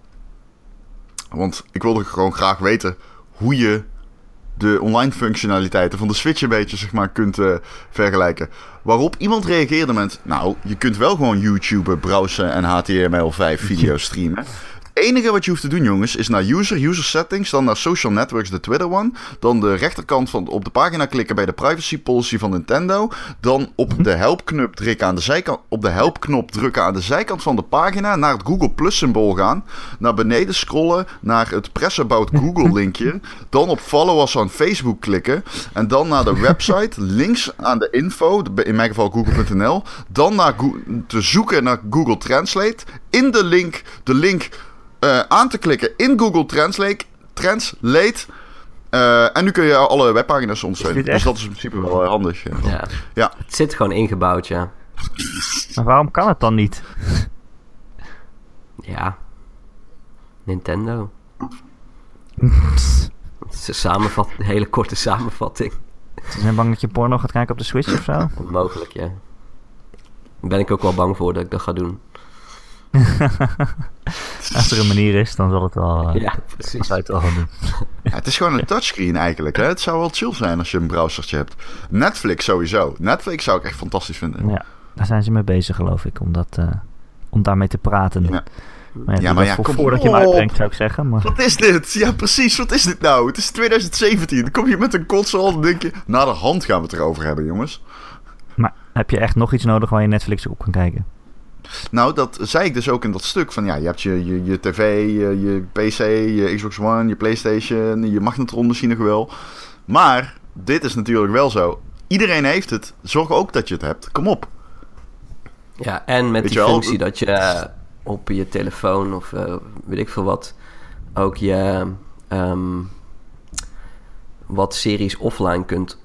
Want ik wilde gewoon graag weten hoe je de online functionaliteiten van de Switch een beetje zeg maar, kunt eh, vergelijken. Waarop iemand reageerde met... Nou, je kunt wel gewoon YouTube browsen en HTML5 video's streamen. Enige wat je hoeft te doen, jongens, is naar user, user settings, dan naar social networks, de Twitter one. Dan de rechterkant van, op de pagina klikken bij de privacy policy van Nintendo. Dan op de helpknop drukken aan de zijkant, op de helpknop drukken aan de zijkant van de pagina. Naar het Google Plus symbool gaan. Naar beneden scrollen naar het Press About Google linkje. Dan op follow us aan Facebook klikken. En dan naar de website, links aan de info, in mijn geval google.nl. Dan naar te zoeken naar Google Translate. In de link, de link eh, aan te klikken in Google Translate. Translate. Eh, en nu kun je alle webpagina's ondersteunen. Dus dat is in principe wel eh, handig. ja. Ja. Ja. Het zit gewoon ingebouwd, ja. Maar waarom kan het dan niet? Ja. Nintendo. Het is een, samenvat, een hele korte samenvatting. Ze zijn bang dat je porno gaat kijken op de Switch of zo? Mogelijk, ja. Daar ben ik ook wel bang voor dat ik dat ga doen. Als er een manier is, dan zal het wel... eh, Ja, precies. het wel doen. Ja, het is gewoon een touchscreen eigenlijk. Hè? Het zou wel chill zijn als je een browsertje hebt. Netflix sowieso. Netflix zou ik echt fantastisch vinden. Ja, daar zijn ze mee bezig, geloof ik, om, dat, eh, om daarmee te praten. Ja. Maar ja, maar ja, voor- kom voordat je hem uitbrengt, zou ik zeggen. Maar Wat is dit? Ja, precies. Wat is dit nou? Het is 2017. Dan kom je met een console en denk je... Na de hand gaan we het erover hebben, jongens. Maar heb je echt nog iets nodig waar je Netflix op kan kijken? Nou, dat zei ik dus ook in dat stuk. Van ja, je hebt je, je, je tv, je, je PC, je Xbox One, je Playstation, je magnetron misschien nog wel. Maar dit is natuurlijk wel zo. Iedereen heeft het. Zorg ook dat je het hebt. Kom op. Ja, en met Weet die functie dat je eh, op je telefoon of eh, weet ik veel wat... ook je ehm, wat series offline kunt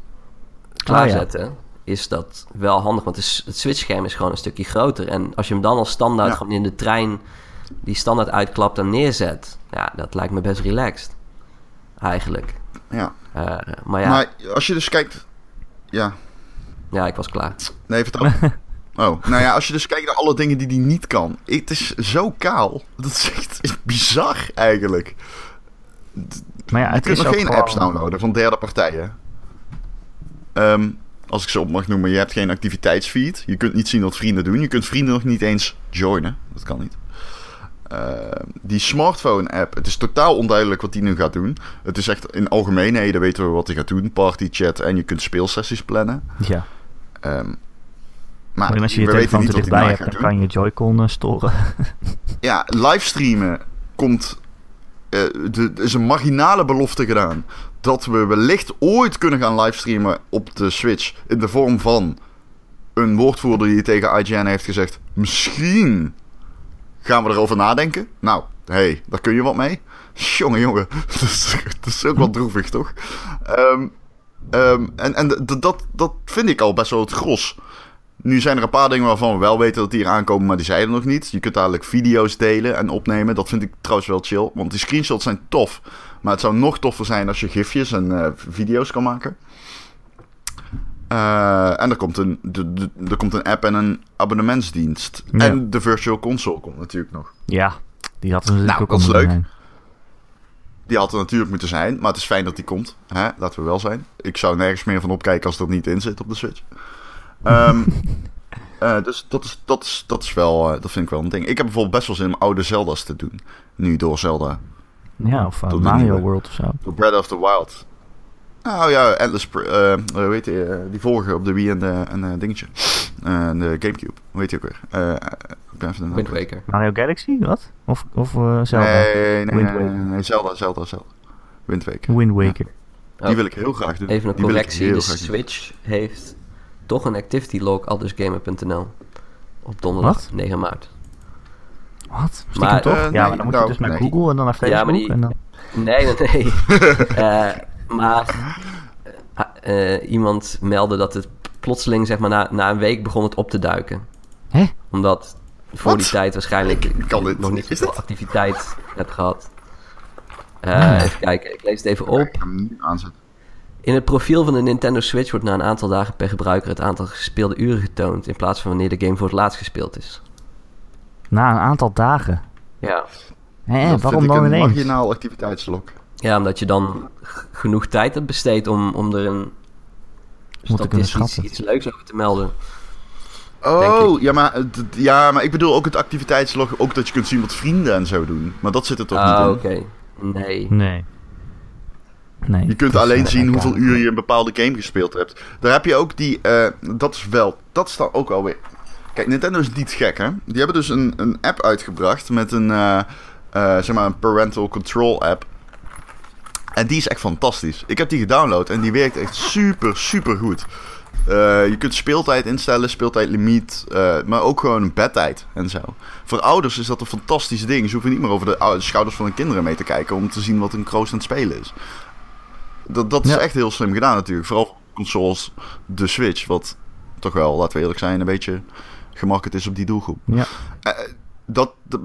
klaarzetten... is dat wel handig. Want het switchscherm is gewoon een stukje groter. En als je hem dan als standaard Ja. gewoon in de trein... die standaard uitklapt en neerzet... ja, dat lijkt me best relaxed. Eigenlijk. Ja. Eh, maar ja, Maar als je dus kijkt... Ja, ja, ik was klaar. nee, vertel. Oh, nou ja, als je dus kijkt naar alle dingen die die niet kan. Het is zo kaal. Dat is echt is bizar eigenlijk. Maar ja, Je het kunt is nog ook geen gewoon- apps downloaden van derde partijen. Ehm, als ik ze op mag noemen, je hebt geen activiteitsfeed. Je kunt niet zien wat vrienden doen. Je kunt vrienden nog niet eens joinen. Dat kan niet. Ehm, die smartphone-app, het is totaal onduidelijk wat die nu gaat doen. Het is echt in algemeenheden weten we wat hij gaat doen. Party, chat en je kunt speelsessies plannen. Ja, Ehm, maar maar als je je telefoon te dichtbij daarna hebt, dan doen. kan je Joy-Con eh, storen. Ja, livestreamen komt. eh, er is een marginale belofte gedaan. Dat we wellicht ooit kunnen gaan livestreamen op de Switch. In de vorm van een woordvoerder die tegen IGN heeft gezegd. Misschien gaan we erover nadenken. Nou, hey, daar kun je wat mee. Jongen, jongen. Dat is, dat is ook wel droevig, toch? Ehm, ehm, en en dat, dat vind ik al best wel het gros. Nu zijn er een paar dingen waarvan we wel weten dat die hier aankomen, maar die zijn er nog niet. Je kunt dadelijk video's delen en opnemen. Dat vind ik trouwens wel chill, want die screenshots zijn tof. Maar het zou nog toffer zijn als je gifjes en eh, video's kan maken. Eh, en er komt, een, de, de- er komt een app en een abonnementsdienst. Ja. En de Virtual Console komt natuurlijk nog. ja, die had natuurlijk Nou, ook dat is leuk. zijn. Die had er natuurlijk moeten zijn, maar het is fijn dat die komt. Hè? Laten we wel zijn. Ik zou nergens meer van opkijken als er niet in zit op de Switch. Ehm, eh, dus dat is, dat, is, dat is wel, dat vind ik wel een ding. Ik heb bijvoorbeeld best wel zin om oude Zelda's te doen. Nu door Zelda. Ja, of eh, Mario. World of zo. Door Breath of the Wild. Nou ja, Endless... Eh, hoe heet die, eh, die vorige op de Wii en, de, en eh, dingetje. Eh, en de Gamecube. Hoe heet die ook weer? Eh, ik ben even de naam Wind. Waker. Mario Galaxy, wat? Of, of eh, Zelda? Nee, nee, Zelda, Zelda, Zelda. Wind Waker. Wind Waker. Die Oh. wil ik heel graag doen. Even een Die correctie. heel De doen. Switch heeft toch een activity log aldusgamer.nl op donderdag Wat? 9 maart. Wat? Stiekem Maar- toch? Eh, ja, nee, maar dan moet je nou, dus naar nee. Google en dan naar Ja, Facebook. maar die- en dan... Nee, nee, nee. Eh, Maar eh, iemand meldde dat het plotseling, zeg maar, na, na een week begon het op te duiken. Hè? Omdat voor die tijd waarschijnlijk Ik kan dit- nog niet zoveel activiteit heb gehad. Eh, Even kijken, ik lees het even op. Ik ga hem nu aanzetten. In het profiel van de Nintendo Switch wordt na een aantal dagen per gebruiker het aantal gespeelde uren getoond, in plaats van wanneer de game voor het laatst gespeeld is. Na een aantal dagen. Ja. Hé, dat waarom dan een ineens? marginaal activiteitslok. Ja, omdat je dan genoeg tijd hebt besteed om, om er een Moet ik kunnen statistisch schatten. iets leuks over te melden. Oh, ja maar, ja, maar ik bedoel ook het activiteitslog. Ook dat je kunt zien wat vrienden en zo doen. Maar dat zit er toch Ah, niet in. oké. Nee. Nee. Nee. Je kunt alleen zien hoeveel uur je een bepaalde game gespeeld hebt. Daar heb je ook die. eh, dat is wel. Dat is dan ook alweer. Kijk, Nintendo is niet gek, hè? Die hebben dus een, een app uitgebracht met een. eh, eh, zeg maar een parental control app. En die is echt fantastisch. Ik heb die gedownload en die werkt echt super, super goed. Eh, je kunt speeltijd instellen, speeltijdlimiet, maar ook gewoon bedtijd en zo. Voor ouders is dat een fantastisch ding. Ze hoeven niet meer over de ou- schouders van hun kinderen mee te kijken om te zien wat een kroost aan het spelen is. Dat, dat is Ja. echt heel slim gedaan natuurlijk. Vooral voor consoles, de Switch, wat toch wel, laten we eerlijk zijn, een beetje gemarket is op die doelgroep. Ja. Eh, dat, dat,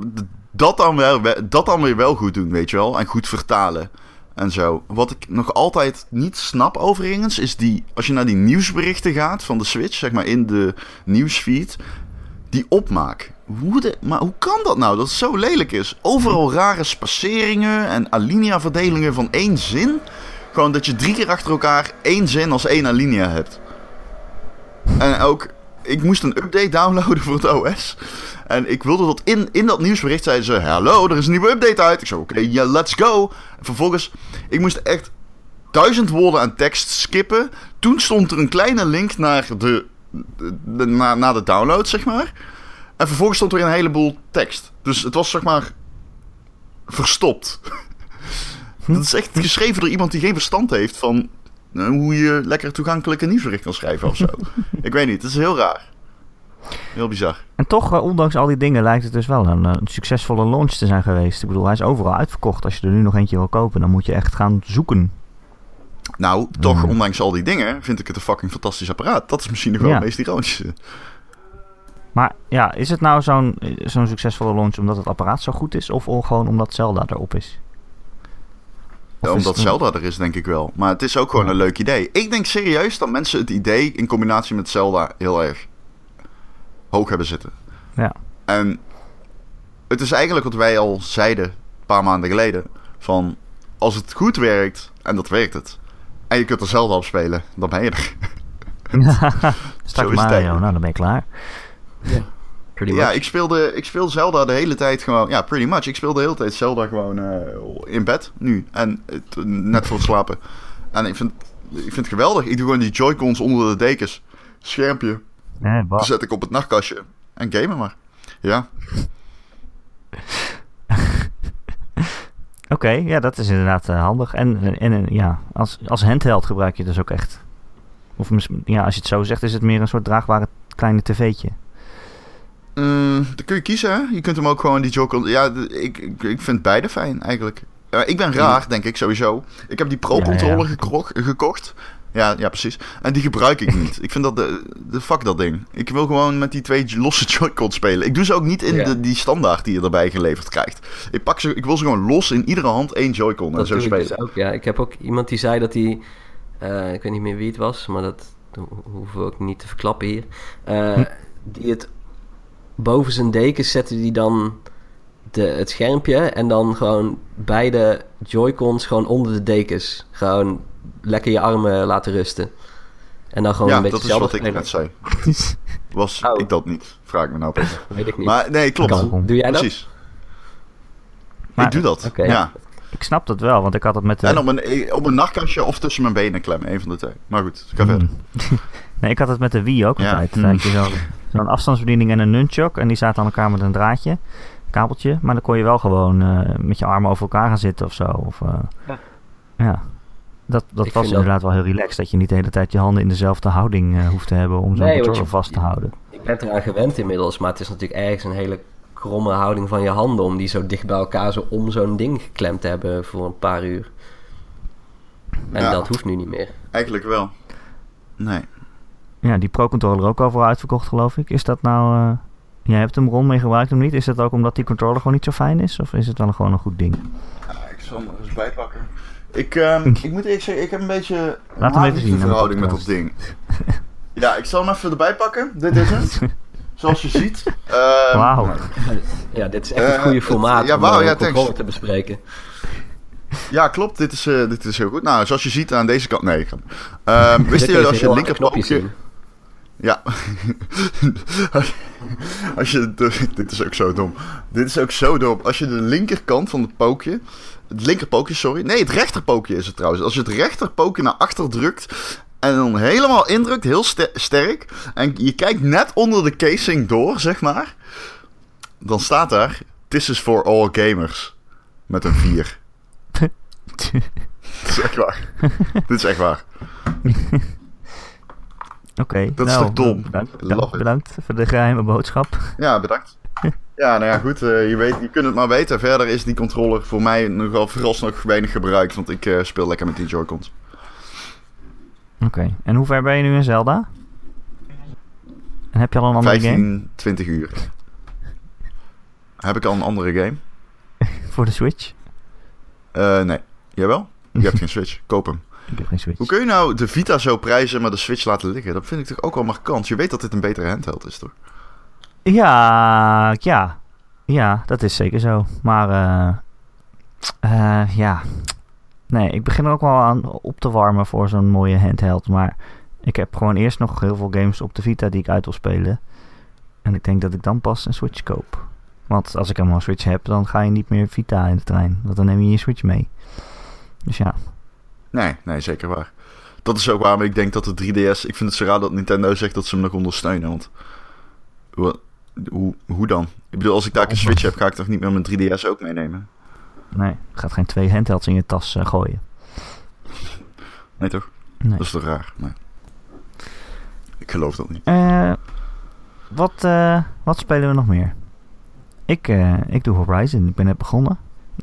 dat, dan wel, dat dan weer wel goed doen, weet je wel. En goed vertalen en zo. Wat ik nog altijd niet snap overigens, is die... Als je naar die nieuwsberichten gaat van de Switch, zeg maar in de nieuwsfeed... Die opmaak. Hoe de, maar hoe kan dat nou, dat het zo lelijk is? Overal rare spaceringen en alinea-verdelingen van één zin. Gewoon dat je drie keer achter elkaar één zin als één alinea hebt. En ook, ik moest een update downloaden voor het OS. En ik wilde dat in, in dat nieuwsbericht zeiden ze: Hallo, er is een nieuwe update uit. Ik zei: Oké, ja, let's go. En vervolgens, ik moest echt duizend woorden aan tekst skippen. Toen stond er een kleine link naar de, de, naar, naar de download, zeg maar. En vervolgens stond er een heleboel tekst. Dus het was zeg maar verstopt. Dat is echt geschreven door iemand die geen verstand heeft van hoe je lekker toegankelijk een nieuwsbericht kan schrijven of zo. ik weet niet, het is heel raar. Heel bizar. En toch, eh, ondanks al die dingen, lijkt het dus wel een, eh, een succesvolle launch te zijn geweest. Ik bedoel, hij is overal uitverkocht. Als je er nu nog eentje wil kopen, dan moet je echt gaan zoeken. Nou, toch, Hmm. ondanks al die dingen, vind ik het een fucking fantastisch apparaat. Dat is misschien nog wel Ja. het meest ironische. Maar ja, is het nou zo'n eh, zo'n succesvolle launch omdat het apparaat zo goed is? Of gewoon omdat Zelda erop is? Of Ja, omdat het Zelda er is, denk ik wel. Maar het is ook gewoon Ja. een leuk idee. Ik denk serieus dat mensen het idee in combinatie met Zelda heel erg hoog hebben zitten. Ja. En het is eigenlijk wat wij al zeiden een paar maanden geleden. Van als het goed werkt, en dat werkt het. En je kunt er Zelda op spelen, dan ben je er. Het Mario, nou dan ben je klaar. Pretty Ja, ik speelde, ik speelde Zelda de hele tijd gewoon... Ja, pretty much. Ik speelde de hele tijd Zelda gewoon eh, in bed nu. En net voor het slapen. En ik vind, ik vind het geweldig. Ik doe gewoon die Joy-Cons onder de dekens. Schermpje. Nee. Zet ik op het nachtkastje. En gamen maar. Ja. Oké, ja, dat is inderdaad eh, handig. En, en, en, eh, ja, als, als handheld gebruik je het dus ook echt. Of misschien, ja, als je het zo zegt, is het meer een soort draagbare kleine tv'tje. Mm, dan kun je kiezen, hè? Je kunt hem ook gewoon die Joy-Con... Ja, ik, ik, vind beide fijn, eigenlijk. Ik ben raar, denk ik, sowieso. Ik heb die Pro-controller Ja, ja. gekro- gekocht. Ja, ja, precies. En die gebruik ik niet. ik vind dat de, de fuck dat ding. Ik wil gewoon met die twee losse Joy-Cons spelen. Ik doe ze ook niet in Ja. de, die standaard die je erbij geleverd krijgt. Ik, pak ze, ik wil ze gewoon los in iedere hand één Joy-Con en zo spelen. dus ook, ja. Ik heb ook iemand die zei dat hij... eh, ik weet niet meer wie het was, maar dat ho- hoeven we ook niet te verklappen hier. Eh, Hm. Die het boven zijn dekens zette die dan de, het schermpje en dan gewoon beide Joy-Cons gewoon onder de dekens. Gewoon lekker je armen laten rusten. En dan gewoon Ja, een beetje dat is wat ik net zei. Was Oh. ik dat niet? Vraag ik me nou. Weet ik niet. Maar nee, klopt. Kan. Doe jij dat? Precies. Maar- ik doe dat. Oké. Ja. Ik snap dat wel, want ik had het met de... En op een, op een nachtkastje of tussen mijn benen klemmen. Een van de twee. Maar goed, ga Hmm. verder. Nee, ik had het met de Wii ook Ja. altijd. Hmm. Zo- zo'n afstandsbediening en een nunchuk. En die zaten aan elkaar met een draadje, kabeltje. Maar dan kon je wel gewoon eh, met je armen over elkaar gaan zitten of zo. Of, eh, Ja. ja. Dat, dat Ik was dat- inderdaad wel heel relaxed. Dat je niet de hele tijd je handen in dezelfde houding eh, hoeft te hebben om zo'n Nee, controller je- vast te houden. Ik ben eraan gewend inmiddels, maar het is natuurlijk ergens een hele kromme houding van je handen om die zo dicht bij elkaar zo om zo'n ding geklemd te hebben voor een paar uur. En Ja. dat hoeft nu niet meer. Eigenlijk wel. Nee. Ja, die Pro-controller ook overal uitverkocht, geloof ik. Is dat nou... eh, jij hebt hem rond mee gebruikt hem niet. Is dat ook omdat die controller gewoon niet zo fijn is? Of is het wel gewoon een goed ding? Ja, ik zal hem er eens bijpakken. Ik, ehm, ik moet eerlijk zeggen, ik heb een beetje Laat hem even zien verhouding met dat ding. Ja, ik zal hem even erbij pakken. Dit is het. Zoals je ziet. Ehm, Wauw. Ja, dit is echt het goede het- formaat ja, om wauw, eh, ja, een controller thanks. te bespreken. Ja, klopt. Dit is, eh, dit is heel goed. Nou, zoals je ziet aan deze kant... Nee, ik. Ehm, wisten jullie als je heel Ja. Als je, de- dit is ook zo dom. Dit is ook zo dom. Als je de linkerkant van het pookje. Het linkerpookje, sorry. Nee, het rechterpookje is het trouwens. Als je het rechterpookje naar achter drukt. En dan helemaal indrukt, heel ster- sterk. En je kijkt net onder de casing door, zeg maar. Dan staat daar. This is for all gamers. Met een 4. Dit is echt waar. Dit is echt waar. Oké. Dat is nou, toch dom? Bedankt, bedankt, voor de geheime boodschap. Ja, bedankt. Ja, nou ja, goed. eh, je, weet, je kunt het maar weten. Verder is die controller voor mij nogal vooralsnog weinig gebruikt. Want ik eh, speel lekker met die Joy-Cons. Oké. En hoe ver ben je nu in Zelda? En heb je al een andere 15, 20 uur. Heb ik al een andere game? game voor de Switch? Eh, nee. Jawel? Je hebt geen Switch. Koop hem. Ik heb geen Switch. Hoe kun je nou de Vita zo prijzen, maar de Switch laten liggen? Dat vind ik toch ook wel markant. Je weet dat dit een betere handheld is, toch? Ja, ja. Ja, dat is zeker zo. Maar eh, eh, ja. Nee, ik begin er ook wel aan op te warmen voor zo'n mooie handheld. Maar ik heb gewoon eerst nog heel veel games op de Vita die ik uit wil spelen. En ik denk dat ik dan pas een Switch koop. Want als ik helemaal een Switch heb, dan ga je niet meer Vita in de trein. Want dan neem je je Switch mee. Dus ja. Nee, nee, zeker waar. Dat is ook waarom ik denk dat de 3DS... Ik vind het zo raar dat Nintendo zegt dat ze hem nog ondersteunen. Want hoe, hoe, hoe dan? Ik bedoel, als ik daar een Switch heb, ga ik toch niet meer mijn 3DS ook meenemen? Nee, je gaat geen twee handhelds in je tas eh, gooien. Nee toch? Nee. Dat is toch raar? Nee. Ik geloof dat niet. Eh, wat, eh, wat spelen we nog meer? Ik, ik doe Horizon. Ik ben net begonnen.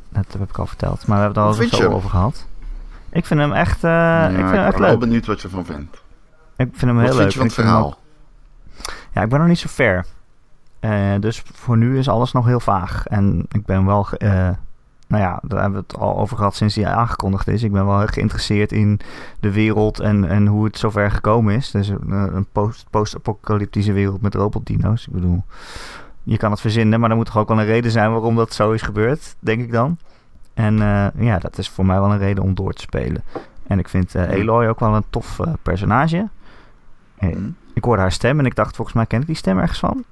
Dat heb ik al verteld. Maar we hebben het al zo over gehad. Ik vind hem echt, Ja, ik vind hem ben echt wel benieuwd wat je ervan vindt. Ik vind hem Wat heel vind leuk. je van het vind verhaal? ook- ja, ik ben nog niet zo ver. Eh, dus voor nu is alles nog heel vaag. En ik ben wel, eh, nou ja, daar hebben we het al over gehad sinds hij aangekondigd is. Ik ben wel geïnteresseerd in de wereld en, en hoe het zover gekomen is. Dus een, een post- post-apocalyptische wereld met robotdino's. Ik bedoel, je kan het verzinnen, maar er moet toch ook wel een reden zijn waarom dat zo is gebeurd, denk ik dan. En eh, ja, dat is voor mij wel een reden om door te spelen. En ik vind eh, Aloy ook wel een tof eh, personage. Eh, Hm? ik hoorde haar stem en ik dacht, volgens mij ken ik die stem ergens van.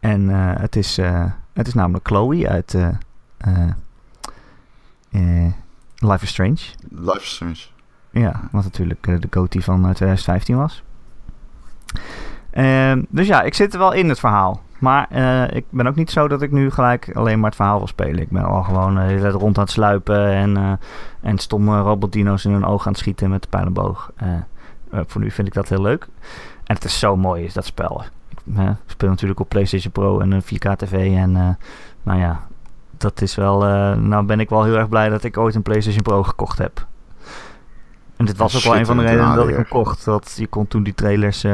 En het, is, het is namelijk Chloe uit Life is Strange. Life is Strange. Ja, wat natuurlijk de goatee van eh, 2015 was. Ehm, dus ja, ik zit er wel in het verhaal. Maar eh, ik ben ook niet zo dat ik nu gelijk alleen maar het verhaal wil spelen. Ik ben al gewoon de hele tijd rond aan het sluipen en, eh, en stomme robotdino's in hun ogen aan het schieten met de pijlenboog. Voor nu vind ik dat heel leuk. En het is zo mooi, is dat spel. Ik speel natuurlijk op PlayStation Pro en een 4K TV. En nou ja, dat is wel. nou ben ik wel heel erg blij dat ik ooit een PlayStation Pro gekocht heb. En dit was ook wel een van de redenen dat ik hem kocht. Dat je kon toen die trailers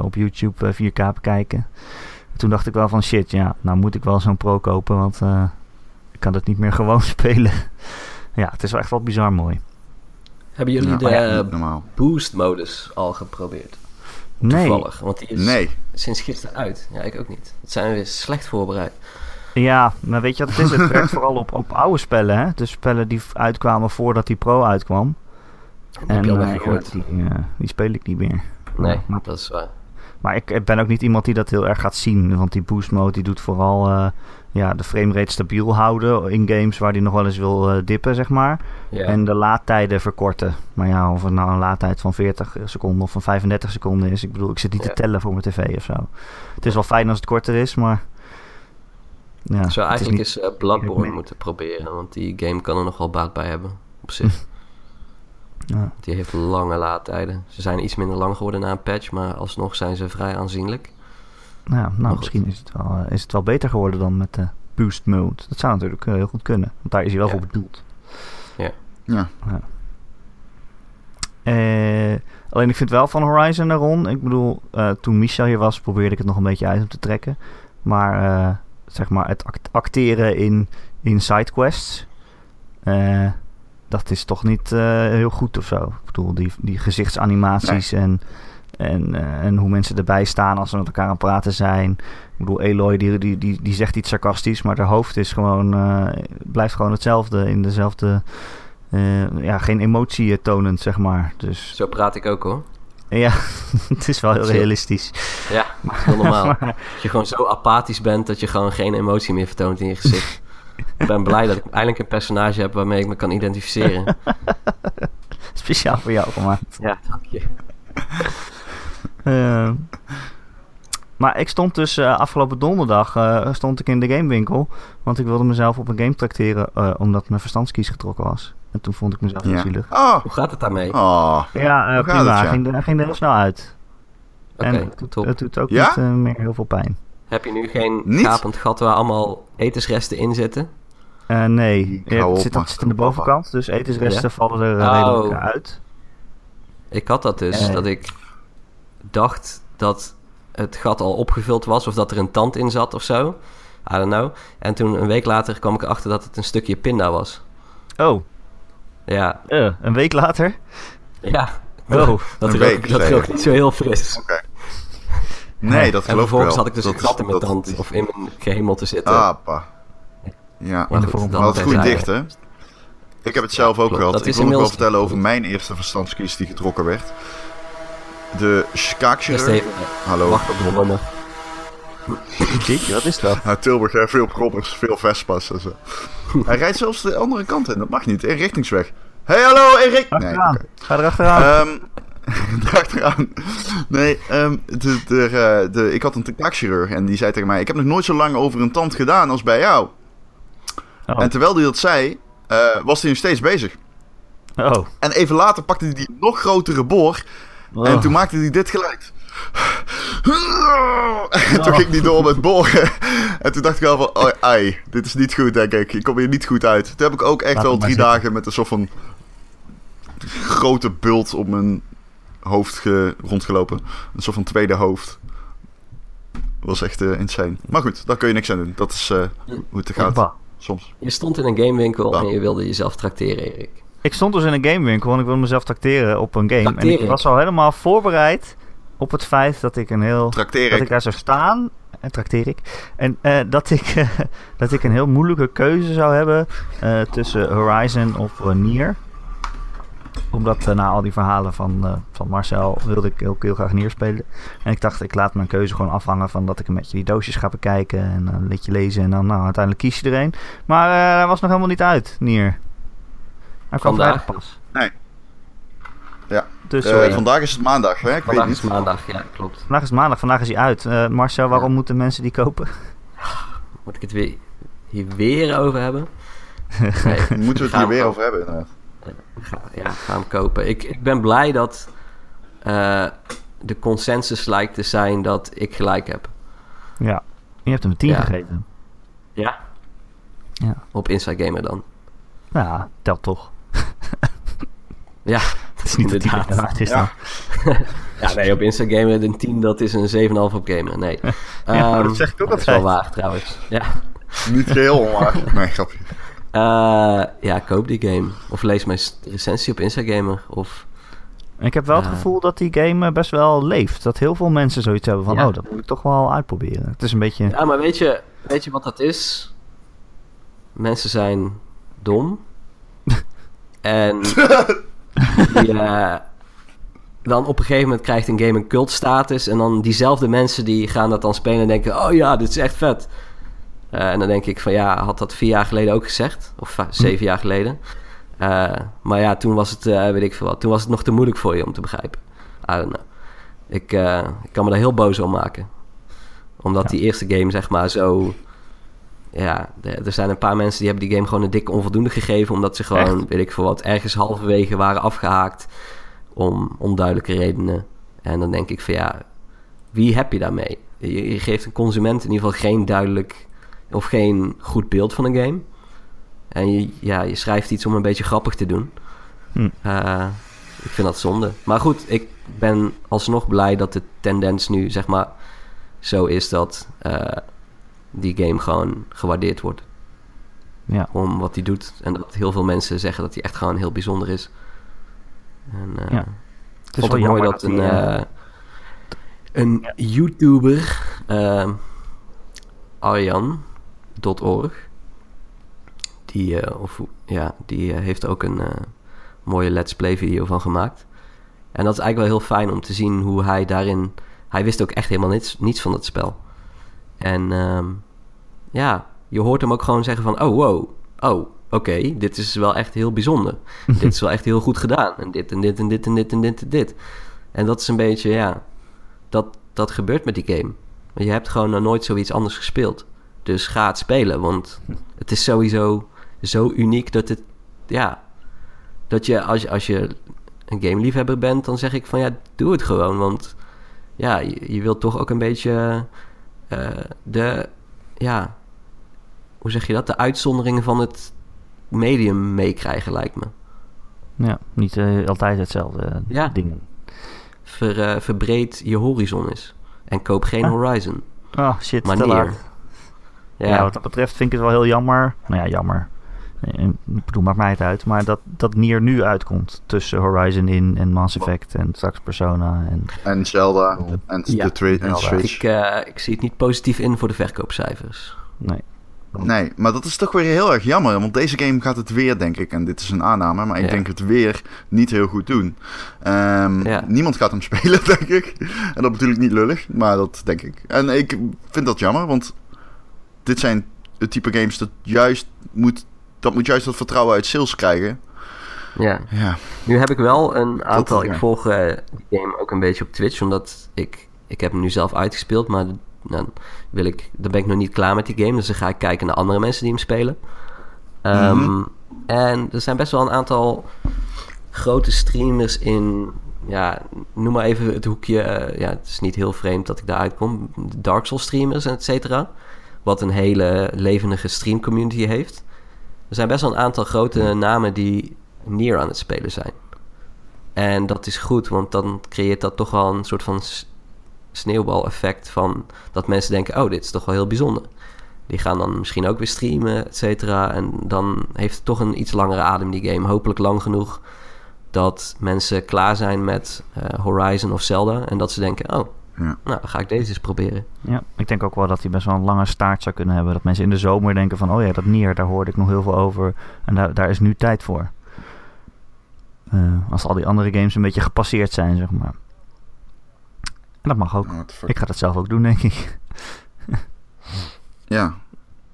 op YouTube eh, 4K bekijken. Toen dacht ik wel van shit, ja, nou moet ik wel zo'n Pro kopen, want eh, ik kan het niet meer gewoon spelen. ja, het is wel echt wel bizar mooi. Hebben jullie Ja, de ja, normaal. boost-modus al geprobeerd? Nee, Toevallig, want die is Nee. sinds gisteren uit. Ja, ik ook niet. Dat zijn we weer slecht voorbereid. ja, maar weet je wat het is? Het werkt vooral op, op oude spellen, hè? Dus spellen die uitkwamen voordat die Pro uitkwam. Dat heb je al eh, ja, die, eh, die speel ik niet meer. Nee, Maar, dat is waar. Maar ik, ben ook niet iemand die dat heel erg gaat zien. Want die boost mode die doet vooral eh, ja, de framerate stabiel houden in games waar die nog wel eens wil eh, dippen, zeg maar. En de laadtijden verkorten. Maar ja, of het nou een laadtijd van 40 seconden of van 35 seconden is. Ik bedoel, ik zit niet te tellen voor mijn tv of zo. Het is wel fijn als het korter is, maar... Ja, Zo is eigenlijk niet- is eh, Bloodborne moeten proberen, want die game kan er nog wel baat bij hebben. Op zich. ja. Die heeft lange laadtijden. Ze zijn iets minder lang geworden na een patch, maar alsnog zijn ze vrij aanzienlijk. Nou, ja, nou misschien is het, wel, eh, is het wel beter geworden dan met de boost mode. Dat zou natuurlijk eh, heel goed kunnen. Want daar is hij wel Ja. voor bedoeld. Ja. alleen ik vind wel van Horizon naar Ron. Ik bedoel, toen Michel hier was, probeerde ik het nog een beetje uit om te trekken. Maar zeg maar het acteren in, in sidequests dat is toch niet heel goed of zo. Ik bedoel, die, die gezichtsanimaties en en, uh, en hoe mensen erbij staan als ze met elkaar aan het praten zijn. Ik bedoel, Eloy die, die, die, die zegt iets sarcastisch, maar haar hoofd is gewoon, uh, blijft gewoon hetzelfde. In dezelfde, uh, ja, geen emotie tonend, zeg maar. Dus... Zo praat ik ook hoor. Ja, het is wel heel realistisch. Ja, heel normaal. Als je gewoon zo apathisch bent dat je gewoon geen emotie meer vertoont in je gezicht. Ik ben blij dat ik eindelijk een personage heb waarmee ik me kan identificeren. Speciaal voor jou gemaakt. Ja, dank je. Uh, maar ik stond dus uh, afgelopen donderdag uh, stond ik in de gamewinkel. Want ik wilde mezelf op een game tracteren omdat mijn verstandskies getrokken was. En toen vond ik mezelf ja. zielig. Oh. Hoe gaat het daarmee? Oh. Ja, prima. Het, ja? Ging, ging er heel snel uit. Oké, okay, het, doet, het doet ook niet meer heel veel pijn. Heb je nu geen niet? gapend gat waar allemaal etensresten in zitten? nee, het zit, zit aan de bovenkant. Dus etensresten vallen er oh. redelijk uit. Ik had dat dus, dat ik dacht dat het gat al opgevuld was of dat er een tand in zat of zo. I don't know. En toen een week later kwam ik erachter dat het een stukje pinda was. Oh. Ja. Uh, een week later? Ja. Oh. Dat, rook, dat rook niet zo heel fris. Okay. Nee, dat geloof ik En vervolgens had ik dus een gat in mijn tand of in mijn gehemel te zitten. Ah, pa. Ja, maar goed, dat het goed dicht, hè? Ik heb het zelf ook gehad. Ik wil nog wel vertellen over mijn eerste verstandskies die getrokken werd. De skaakchirurg. Hallo. Wacht op de rommel. wat is dat? Nou, Tilburg heeft veel grobbers, veel Vespa's en zo. Hij rijdt zelfs de andere kant in, dat mag niet, in richtingsweg. Hey, hallo Erik! Nee, okay. Ga erachteraan. Um, erachteraan. Nee, um, de, de, eh, de, ik had een taakchirurg en die zei tegen mij... Ik heb nog nooit zo lang over een tand gedaan als bij jou. Oh. En terwijl hij dat zei, uh, was hij nog steeds bezig. Oh. En even later pakte hij die nog grotere boor... En oh. toen maakte hij dit geluid. En toen ging hij door met boren. En toen dacht ik al van, oh, ai, dit is niet goed, denk ik. Ik kom hier niet goed uit. Toen heb ik ook echt wel drie dagen met een soort van grote bult op mijn hoofd rondgelopen. Een soort van tweede hoofd. was echt uh, insane. Maar goed, daar kun je niks aan doen. Dat is uh, hoe het gaat. Soms. Je stond in een gamewinkel en je wilde jezelf trakteren, Erik. Ik stond dus in een gamewinkel en ik wilde mezelf tracteren op een game. En ik was al helemaal voorbereid op het feit dat ik een heel... Dat ik daar zou staan. En trakteer ik. En uh, dat, ik, uh, dat ik een heel moeilijke keuze zou hebben uh, tussen Horizon of Nier. Omdat na al die verhalen van, van Marcel wilde ik heel, heel graag Nier spelen. En ik dacht, ik laat mijn keuze gewoon afhangen van dat ik een beetje die doosjes ga bekijken. En een liedje lezen en dan nou, uiteindelijk kies je er een. Maar hij was nog helemaal niet uit, Nier. Hij kwam vandaag pas. Nee. Ja. Dus, uh, vandaag is het maandag, hè? Ik vandaag weet is het maandag, ja, klopt. Vandaag is het maandag, vandaag is hij uit. Uh, Marcel, waarom ja. moeten mensen die kopen? Moet ik het weer, hier weer over hebben? Nee, Moeten we het hier weer over hebben, inderdaad. Ga, ja, ga hem kopen. Ik, ik ben blij dat uh, de consensus lijkt te zijn dat ik gelijk heb. Ja, je hebt hem een 10 ja. gegeven. Ja. ja. Op Inside Gamer dan. Ja, telt toch. ja, dat is niet inderdaad. Het is ja. ja, nee, op Instagram een 10, dat is een 7,5 op gamer. Nee. ja, um, dat zeg ik ook Dat is wel waar, trouwens. Ja. Niet heel onwaar. Nee, grapje. Uh, ja, koop die game. Of lees mijn recensie op Instagamer. Of... Ik heb wel het gevoel dat die game best wel leeft. Dat heel veel mensen zoiets hebben van... Ja. Oh, dat moet ik toch wel uitproberen. Het is een beetje... Ja, maar weet je, weet je wat dat is? Mensen zijn dom. en die, uh, dan op een gegeven moment krijgt een game een cultstatus. En dan diezelfde mensen die gaan dat dan spelen en denken... Oh ja, dit is echt vet. Uh, en dan denk ik van ja, had dat vier jaar geleden ook gezegd. Of uh, zeven jaar geleden. maar ja, toen was het, weet ik veel wat. Toen was het nog te moeilijk voor je om te begrijpen. I don't know. Ik, ik kan me daar heel boos om maken. Omdat ja. die eerste game zeg maar zo ja, er zijn een paar mensen die hebben die game gewoon een dikke onvoldoende gegeven. Omdat ze gewoon, weet ik veel wat, ergens halverwege waren afgehaakt. Om onduidelijke redenen. En dan denk ik van ja, wie heb je daarmee? Je, je geeft een consument in ieder geval geen duidelijk of geen goed beeld van een game. En je, ja, je schrijft iets om een beetje grappig te doen. Hm. Uh, ik vind dat zonde. Maar goed, ik ben alsnog blij dat de tendens nu, zeg maar, zo is dat eh, die game gewoon gewaardeerd wordt. Ja. Om wat hij doet. En dat heel veel mensen zeggen dat hij echt gewoon heel bijzonder is. En, uh, Ja. Het is vond wel mooi dat een, eh, eh, een YouTuber, eh, Arjan.org, die, eh, of, ja, die eh, heeft ook een eh, mooie Let's Play video van gemaakt. En dat is eigenlijk wel heel fijn om te zien hoe hij daarin... Hij wist ook echt helemaal niets, niets van het spel. En ehm, ja, je hoort hem ook gewoon zeggen van... Oh, wow, oh, oké, dit is wel echt heel bijzonder. dit is wel echt heel goed gedaan. En dit en dit en dit en dit en dit en dit. En dat is een beetje, ja... Dat, dat gebeurt met die game. Want je hebt gewoon nog nooit zoiets anders gespeeld. Dus ga het spelen, want het is sowieso zo uniek dat het... Ja, dat je als, je als je een gameliefhebber bent, dan zeg ik van ja, doe het gewoon. Want ja, je, je wilt toch ook een beetje eh, de, ja, hoe zeg je dat? De uitzonderingen van het medium meekrijgen, lijkt me. Ja, niet eh, altijd hetzelfde eh, Ja. dingen. Ver, verbreed je horizon is. En koop geen Ah. Horizon. Oh, shit, te laat. Ja, Ja. wat dat betreft vind ik het wel heel jammer. Nou ja, jammer. Eh, Ik bedoel, maakt mij het uit. Maar dat, dat Nier nu uitkomt. Tussen Horizon in en Mass Effect en straks Persona. En... En Zelda en Ja, de en Zelda. Switch. ik, eh, ik zie het niet positief in voor de verkoopcijfers. Nee. Nee, maar dat is toch weer heel erg jammer. Want deze game gaat het weer, denk ik, en dit is een aanname, maar ik Ja. denk het weer niet heel goed doen. Ehm, Ja. Niemand gaat hem spelen, denk ik. En dat bedoel ik niet lullig, maar dat denk ik. En ik vind dat jammer, want dit zijn het type games dat juist moet, dat moet juist dat vertrouwen uit sales krijgen. Ja. Ja, Nu heb ik wel een aantal. ja. Ik volg eh, die game ook een beetje op Twitch, omdat ik, ik heb hem nu zelf uitgespeeld, maar dan, wil ik, dan ben ik nog niet klaar met die game. Dus dan ga ik kijken naar andere mensen die hem spelen. Ehm, Mhm. En er zijn best wel een aantal grote streamers in. Ja, noem maar even het hoekje. eh, ja, het is niet heel vreemd dat ik daaruit kom. Dark Souls streamers en et cetera. Wat een hele levendige stream community heeft. Er zijn best wel een aantal grote namen die Nier aan het spelen zijn. En dat is goed, want dan creëert dat toch wel een soort van sneeuwbal-effect van dat mensen denken: oh, dit is toch wel heel bijzonder. Die gaan dan misschien ook weer streamen, et cetera. En dan heeft het toch een iets langere adem, die game. Hopelijk lang genoeg dat mensen klaar zijn met eh, Horizon of Zelda. En dat ze denken: oh, Ja. nou, dan ga ik deze eens proberen. Ja, ik denk ook wel dat hij best wel een lange staart zou kunnen hebben. Dat mensen in de zomer denken van... Oh ja, dat Nier, daar hoorde ik nog heel veel over. En daar, daar is nu tijd voor. Eh, als al die andere games een beetje gepasseerd zijn, zeg maar. En dat mag ook. fuck. Ik ga dat zelf ook doen, denk ik. Ja,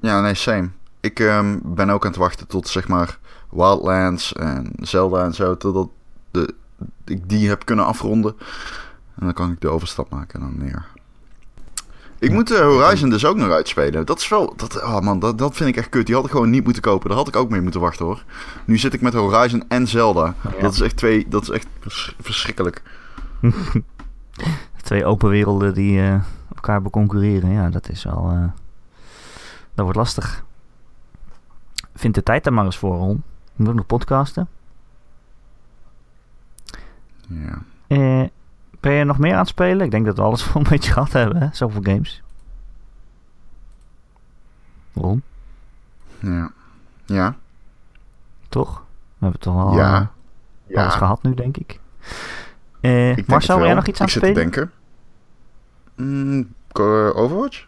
ja nee, same. Ik ehm, ben ook aan het wachten tot zeg maar Wildlands en Zelda en zo, totdat de, ik die heb kunnen afronden. En dan kan ik de overstap maken dan neer. Ik moet eh, Horizon dus ook nog uitspelen. Dat is wel, dat, oh man, dat, dat vind ik echt kut. Die had ik gewoon niet moeten kopen. Daar had ik ook mee moeten wachten hoor. Nu zit ik met Horizon en Zelda. Ja. Dat is echt twee, dat is echt vers- verschrikkelijk. Twee open werelden die eh, elkaar beconcurreren. Ja, dat is wel... eh, dat wordt lastig. Vind de tijd er maar eens voor, Ron. Moet ook nog podcasten. Ja. Eh, ben je nog meer aan het spelen? Ik denk dat we alles wel een beetje gehad hebben, hè? Zoveel games. Ron, Ja. Ja. toch? We hebben toch al Ja. eh, alles Ja. gehad nu, denk ik. Eh, Ik Marcel, wil jij nog iets aan ik het zit te spelen? denken. Mm, Overwatch?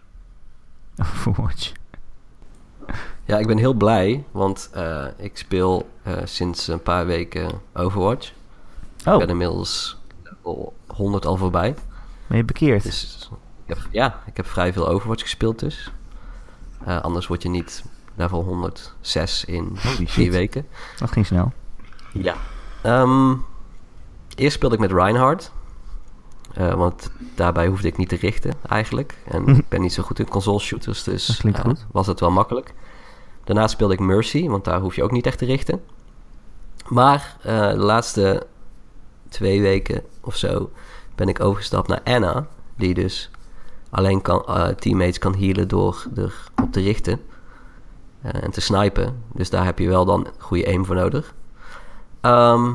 Overwatch. Ja, ik ben heel blij, want eh, ik speel eh, sinds een paar weken Overwatch. Ik Oh, ben inmiddels level 100 al voorbij. ben je bekeerd? Dus ik heb, ja, ik heb vrij veel Overwatch gespeeld dus. Eh, anders word je niet level 106 in Holy shit. weken. Dat ging snel. Ja. Ehm, eerst speelde ik met Reinhardt. Eh, want daarbij hoefde ik niet te richten eigenlijk. En ik ben niet zo goed in console shooters, Dat dus eh, goed. was het wel makkelijk. Daarna speelde ik Mercy, want daar hoef je ook niet echt te richten. Maar de laatste twee weken of zo ben ik overgestapt naar Anna. Die dus alleen kan, eh, teammates kan healen door erop te richten. eh, en te snipen. Dus daar heb je wel dan goede aim voor nodig. Ehm,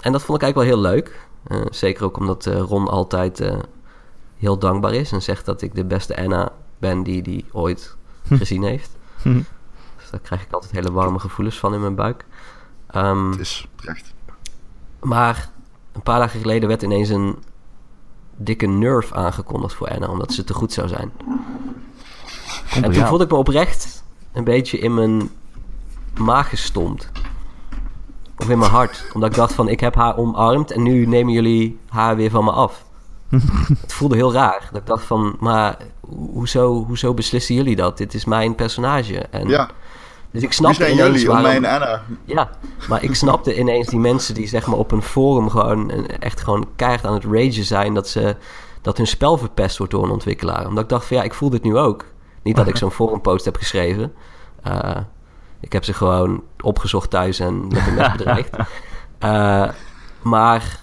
en dat vond ik eigenlijk wel heel leuk. Eh, zeker ook omdat eh, Ron altijd eh, heel dankbaar is en zegt dat ik de beste Anna ben die hij ooit gezien heeft. Hm. Dus daar krijg ik altijd hele warme gevoelens van in mijn buik. Ehm, Het is terecht. maar een paar dagen geleden werd ineens een dikke nerf aangekondigd voor Anna, omdat ze te goed zou zijn. Komt En toen voelde ik me oprecht een beetje in mijn maag gestompt. Of in mijn hart. Omdat ik dacht van, ik heb haar omarmd en nu nemen jullie haar weer van me af. het voelde heel raar. Dat ik dacht van, maar ho- hoezo, hoezo beslissen jullie dat? Dit is mijn personage. En, Ja, Dus ik wie snapte zijn ineens jullie om waarom... mijn Anna? Ja, maar ik snapte ineens die mensen die zeg maar op een forum gewoon een- echt gewoon keihard aan het ragen zijn dat ze dat hun spel verpest wordt door een ontwikkelaar. Omdat ik dacht van ja, ik voel dit nu ook. Niet dat ik zo'n forumpost heb geschreven. Eh, ik heb ze gewoon opgezocht thuis en met een mes bedreigd. Eh, maar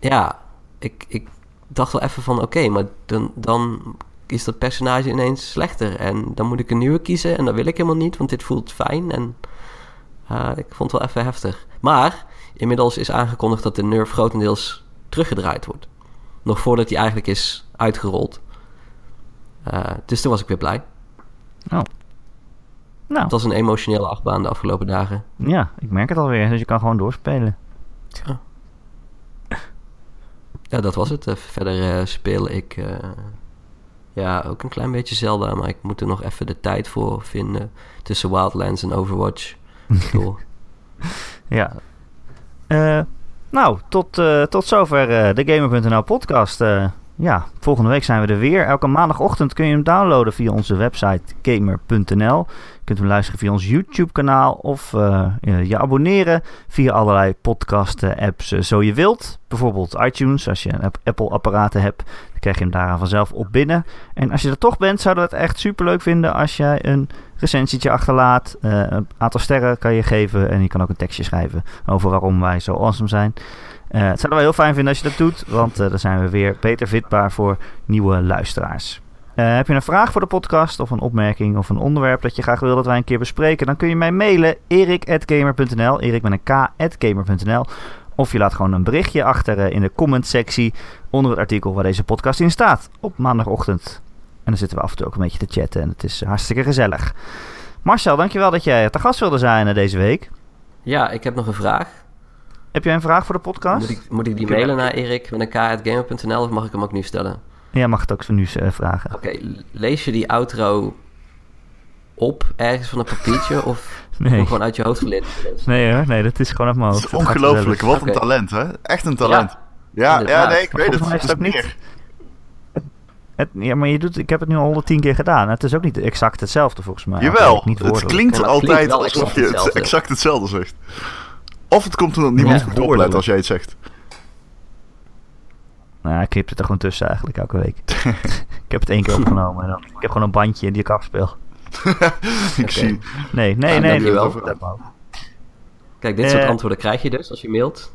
ja, ik, ik dacht wel even van oké, maar dan, dan is dat personage ineens slechter. En dan moet ik een nieuwe kiezen en dat wil ik helemaal niet, want dit voelt fijn. En uh, ik vond het wel even heftig. Maar inmiddels is aangekondigd dat de nerf grotendeels teruggedraaid wordt. Nog voordat hij eigenlijk is uitgerold. Uh, dus toen was ik weer blij. Oh. Nou, Het was een emotionele achtbaan de afgelopen dagen. ja, ik merk het alweer. Dus je kan gewoon doorspelen. Ja, ja dat was het. Uh, verder speel ik ja, ook een klein beetje Zelda. Maar ik moet er nog even de tijd voor vinden. Tussen Wildlands en Overwatch. ja. Uh, nou, tot, uh, tot zover uh, de Gamer.nl podcast. Ja, volgende week zijn we er weer. Elke maandagochtend kun je hem downloaden via onze website gamer.nl. Je kunt hem luisteren via ons YouTube kanaal of uh, je abonneren via allerlei podcast apps uh, zo je wilt. Bijvoorbeeld iTunes, als je een Apple apparaten hebt, dan krijg je hem daar vanzelf op binnen. En als je er toch bent, zouden we het echt super leuk vinden als jij een recensietje achterlaat. Een aantal sterren kan je geven en je kan ook een tekstje schrijven over waarom wij zo awesome zijn. Uh, het zouden we heel fijn vinden als je dat doet, want uh, dan zijn we weer beter vindbaar voor nieuwe luisteraars. Uh, heb je een vraag voor de podcast of een opmerking of een onderwerp dat je graag wil dat wij een keer bespreken, dan kun je mij mailen erik.gamer.nl, erik met een k.gamer.nl of je laat gewoon een berichtje achter in de comment sectie onder het artikel waar deze podcast in staat op maandagochtend. En dan zitten we af en toe ook een beetje te chatten en het is hartstikke gezellig. Marcel, dankjewel dat jij te gast wilde zijn deze week. Ja, ik heb nog een vraag. Heb jij een vraag voor de podcast? Moet ik, moet ik die mailen naar Erik met een k.gamer.nl of mag ik hem ook nu stellen? Ja, mag het ook nu uh, vragen. Oké, okay, lees je die outro op ergens van een papiertje of nee. gewoon uit je hoofd geleerd? Nee hoor, nee, dat is gewoon uit mijn hoofd. Ongelooflijk, wat een talent hè? Echt een talent. Ja, ja, ja nee, ik weet het. Is het ook niet. Het, ja, maar je doet, ik heb het nu al 110 keer gedaan. Het is ook niet exact hetzelfde volgens mij. Jawel, niet het klinkt altijd klinkt alsof je het exact hetzelfde zegt. Of het komt omdat niemand Ja, goed oplet als jij het zegt. Nou, ik knip het er gewoon tussen eigenlijk elke week. ik heb het één keer opgenomen en dan, ik heb gewoon een bandje die ik afspeel. ik zie. Nee, nee, nee. mag. Kijk, dit soort Eh. antwoorden krijg je dus als je mailt.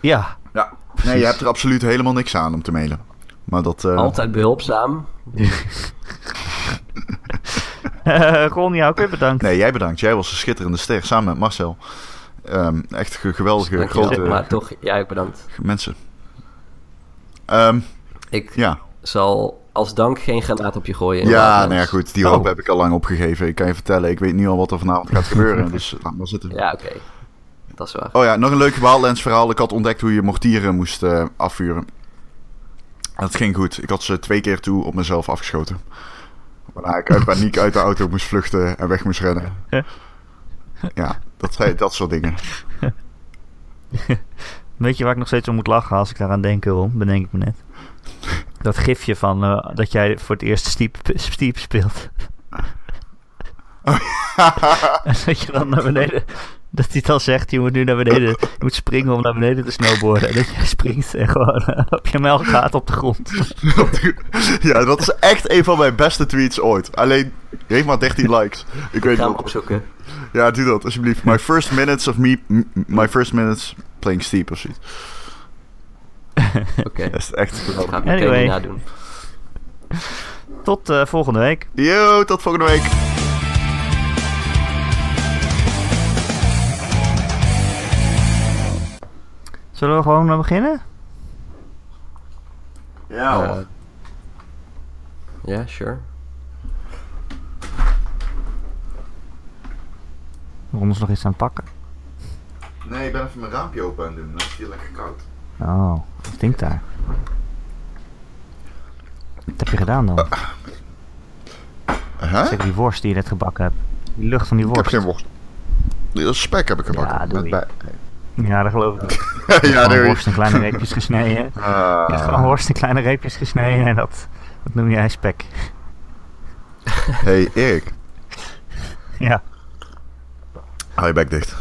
Ja, Ja, nee, je hebt er absoluut helemaal niks aan om te mailen. Maar dat... eh, Altijd behulpzaam. uh, Ron, jou ook weer bedankt. Nee, jij bedankt. Jij was een schitterende ster samen met Marcel. Ehm, echt ge- geweldige, Dankjewel, grote Maar toch, ook bedankt. mensen. Ehm, Ik ja, zal als dank geen granaat op je gooien. ja nou ja, goed. Die Oh. hoop heb ik al lang opgegeven. Ik kan je vertellen, ik weet nu al wat er vanavond gaat gebeuren. Dus laat maar zitten. Ja, oké. Dat is waar. Oh ja, nog een leuk Wildlands verhaal. Ik had ontdekt hoe je mortieren moest eh, afvuren. Dat ging goed. Ik had ze twee keer toe op mezelf afgeschoten. Waarna ik uit paniek uit de auto moest vluchten en weg moest rennen. Ja, dat, dat soort dingen. Weet je waar ik nog steeds om moet lachen als ik daaraan denk, Ron? Bedenk ik me net. Dat gifje van eh, dat jij voor het eerst Steep, steep speelt. en dat je dan naar beneden... Dat hij dan zegt, je moet nu naar beneden... Je moet springen om naar beneden te snowboarden. En dat jij springt en gewoon eh, op je melk gaat op de grond. ja, dat is echt een van mijn beste tweets ooit. Alleen, heeft maar 13 likes. Ik weet ga hem opzoeken. Ja, doe dat alsjeblieft. My first minutes of me... My first minutes playing Steep of zoiets. Oké, Dat is echt geweldig. het Anyway. nadoen. Tot eh, volgende week. Yo, tot volgende week. Zullen we gewoon uh, beginnen? Ja hoor. Eh, Ja, sure. Ron is nog iets aan het pakken. Nee, ik ben even mijn raampje open aan het doen. Dan is het hier lekker koud. Oh, wat stinkt daar? Wat heb je gedaan dan? Huh? Zeker die worst die je net gebakken hebt. Die lucht van die Ik heb worst. geen worst. Die spek heb ik gebakken. Ja, doe Met bij- Ja, dat geloof ik. niet. ja, Gewoon worst in kleine reepjes gesneden. Je hebt Ah. gewoon worst in kleine reepjes gesneden en dat, dat noem jij spek. Hey Erik, Ja. hou je bek dicht.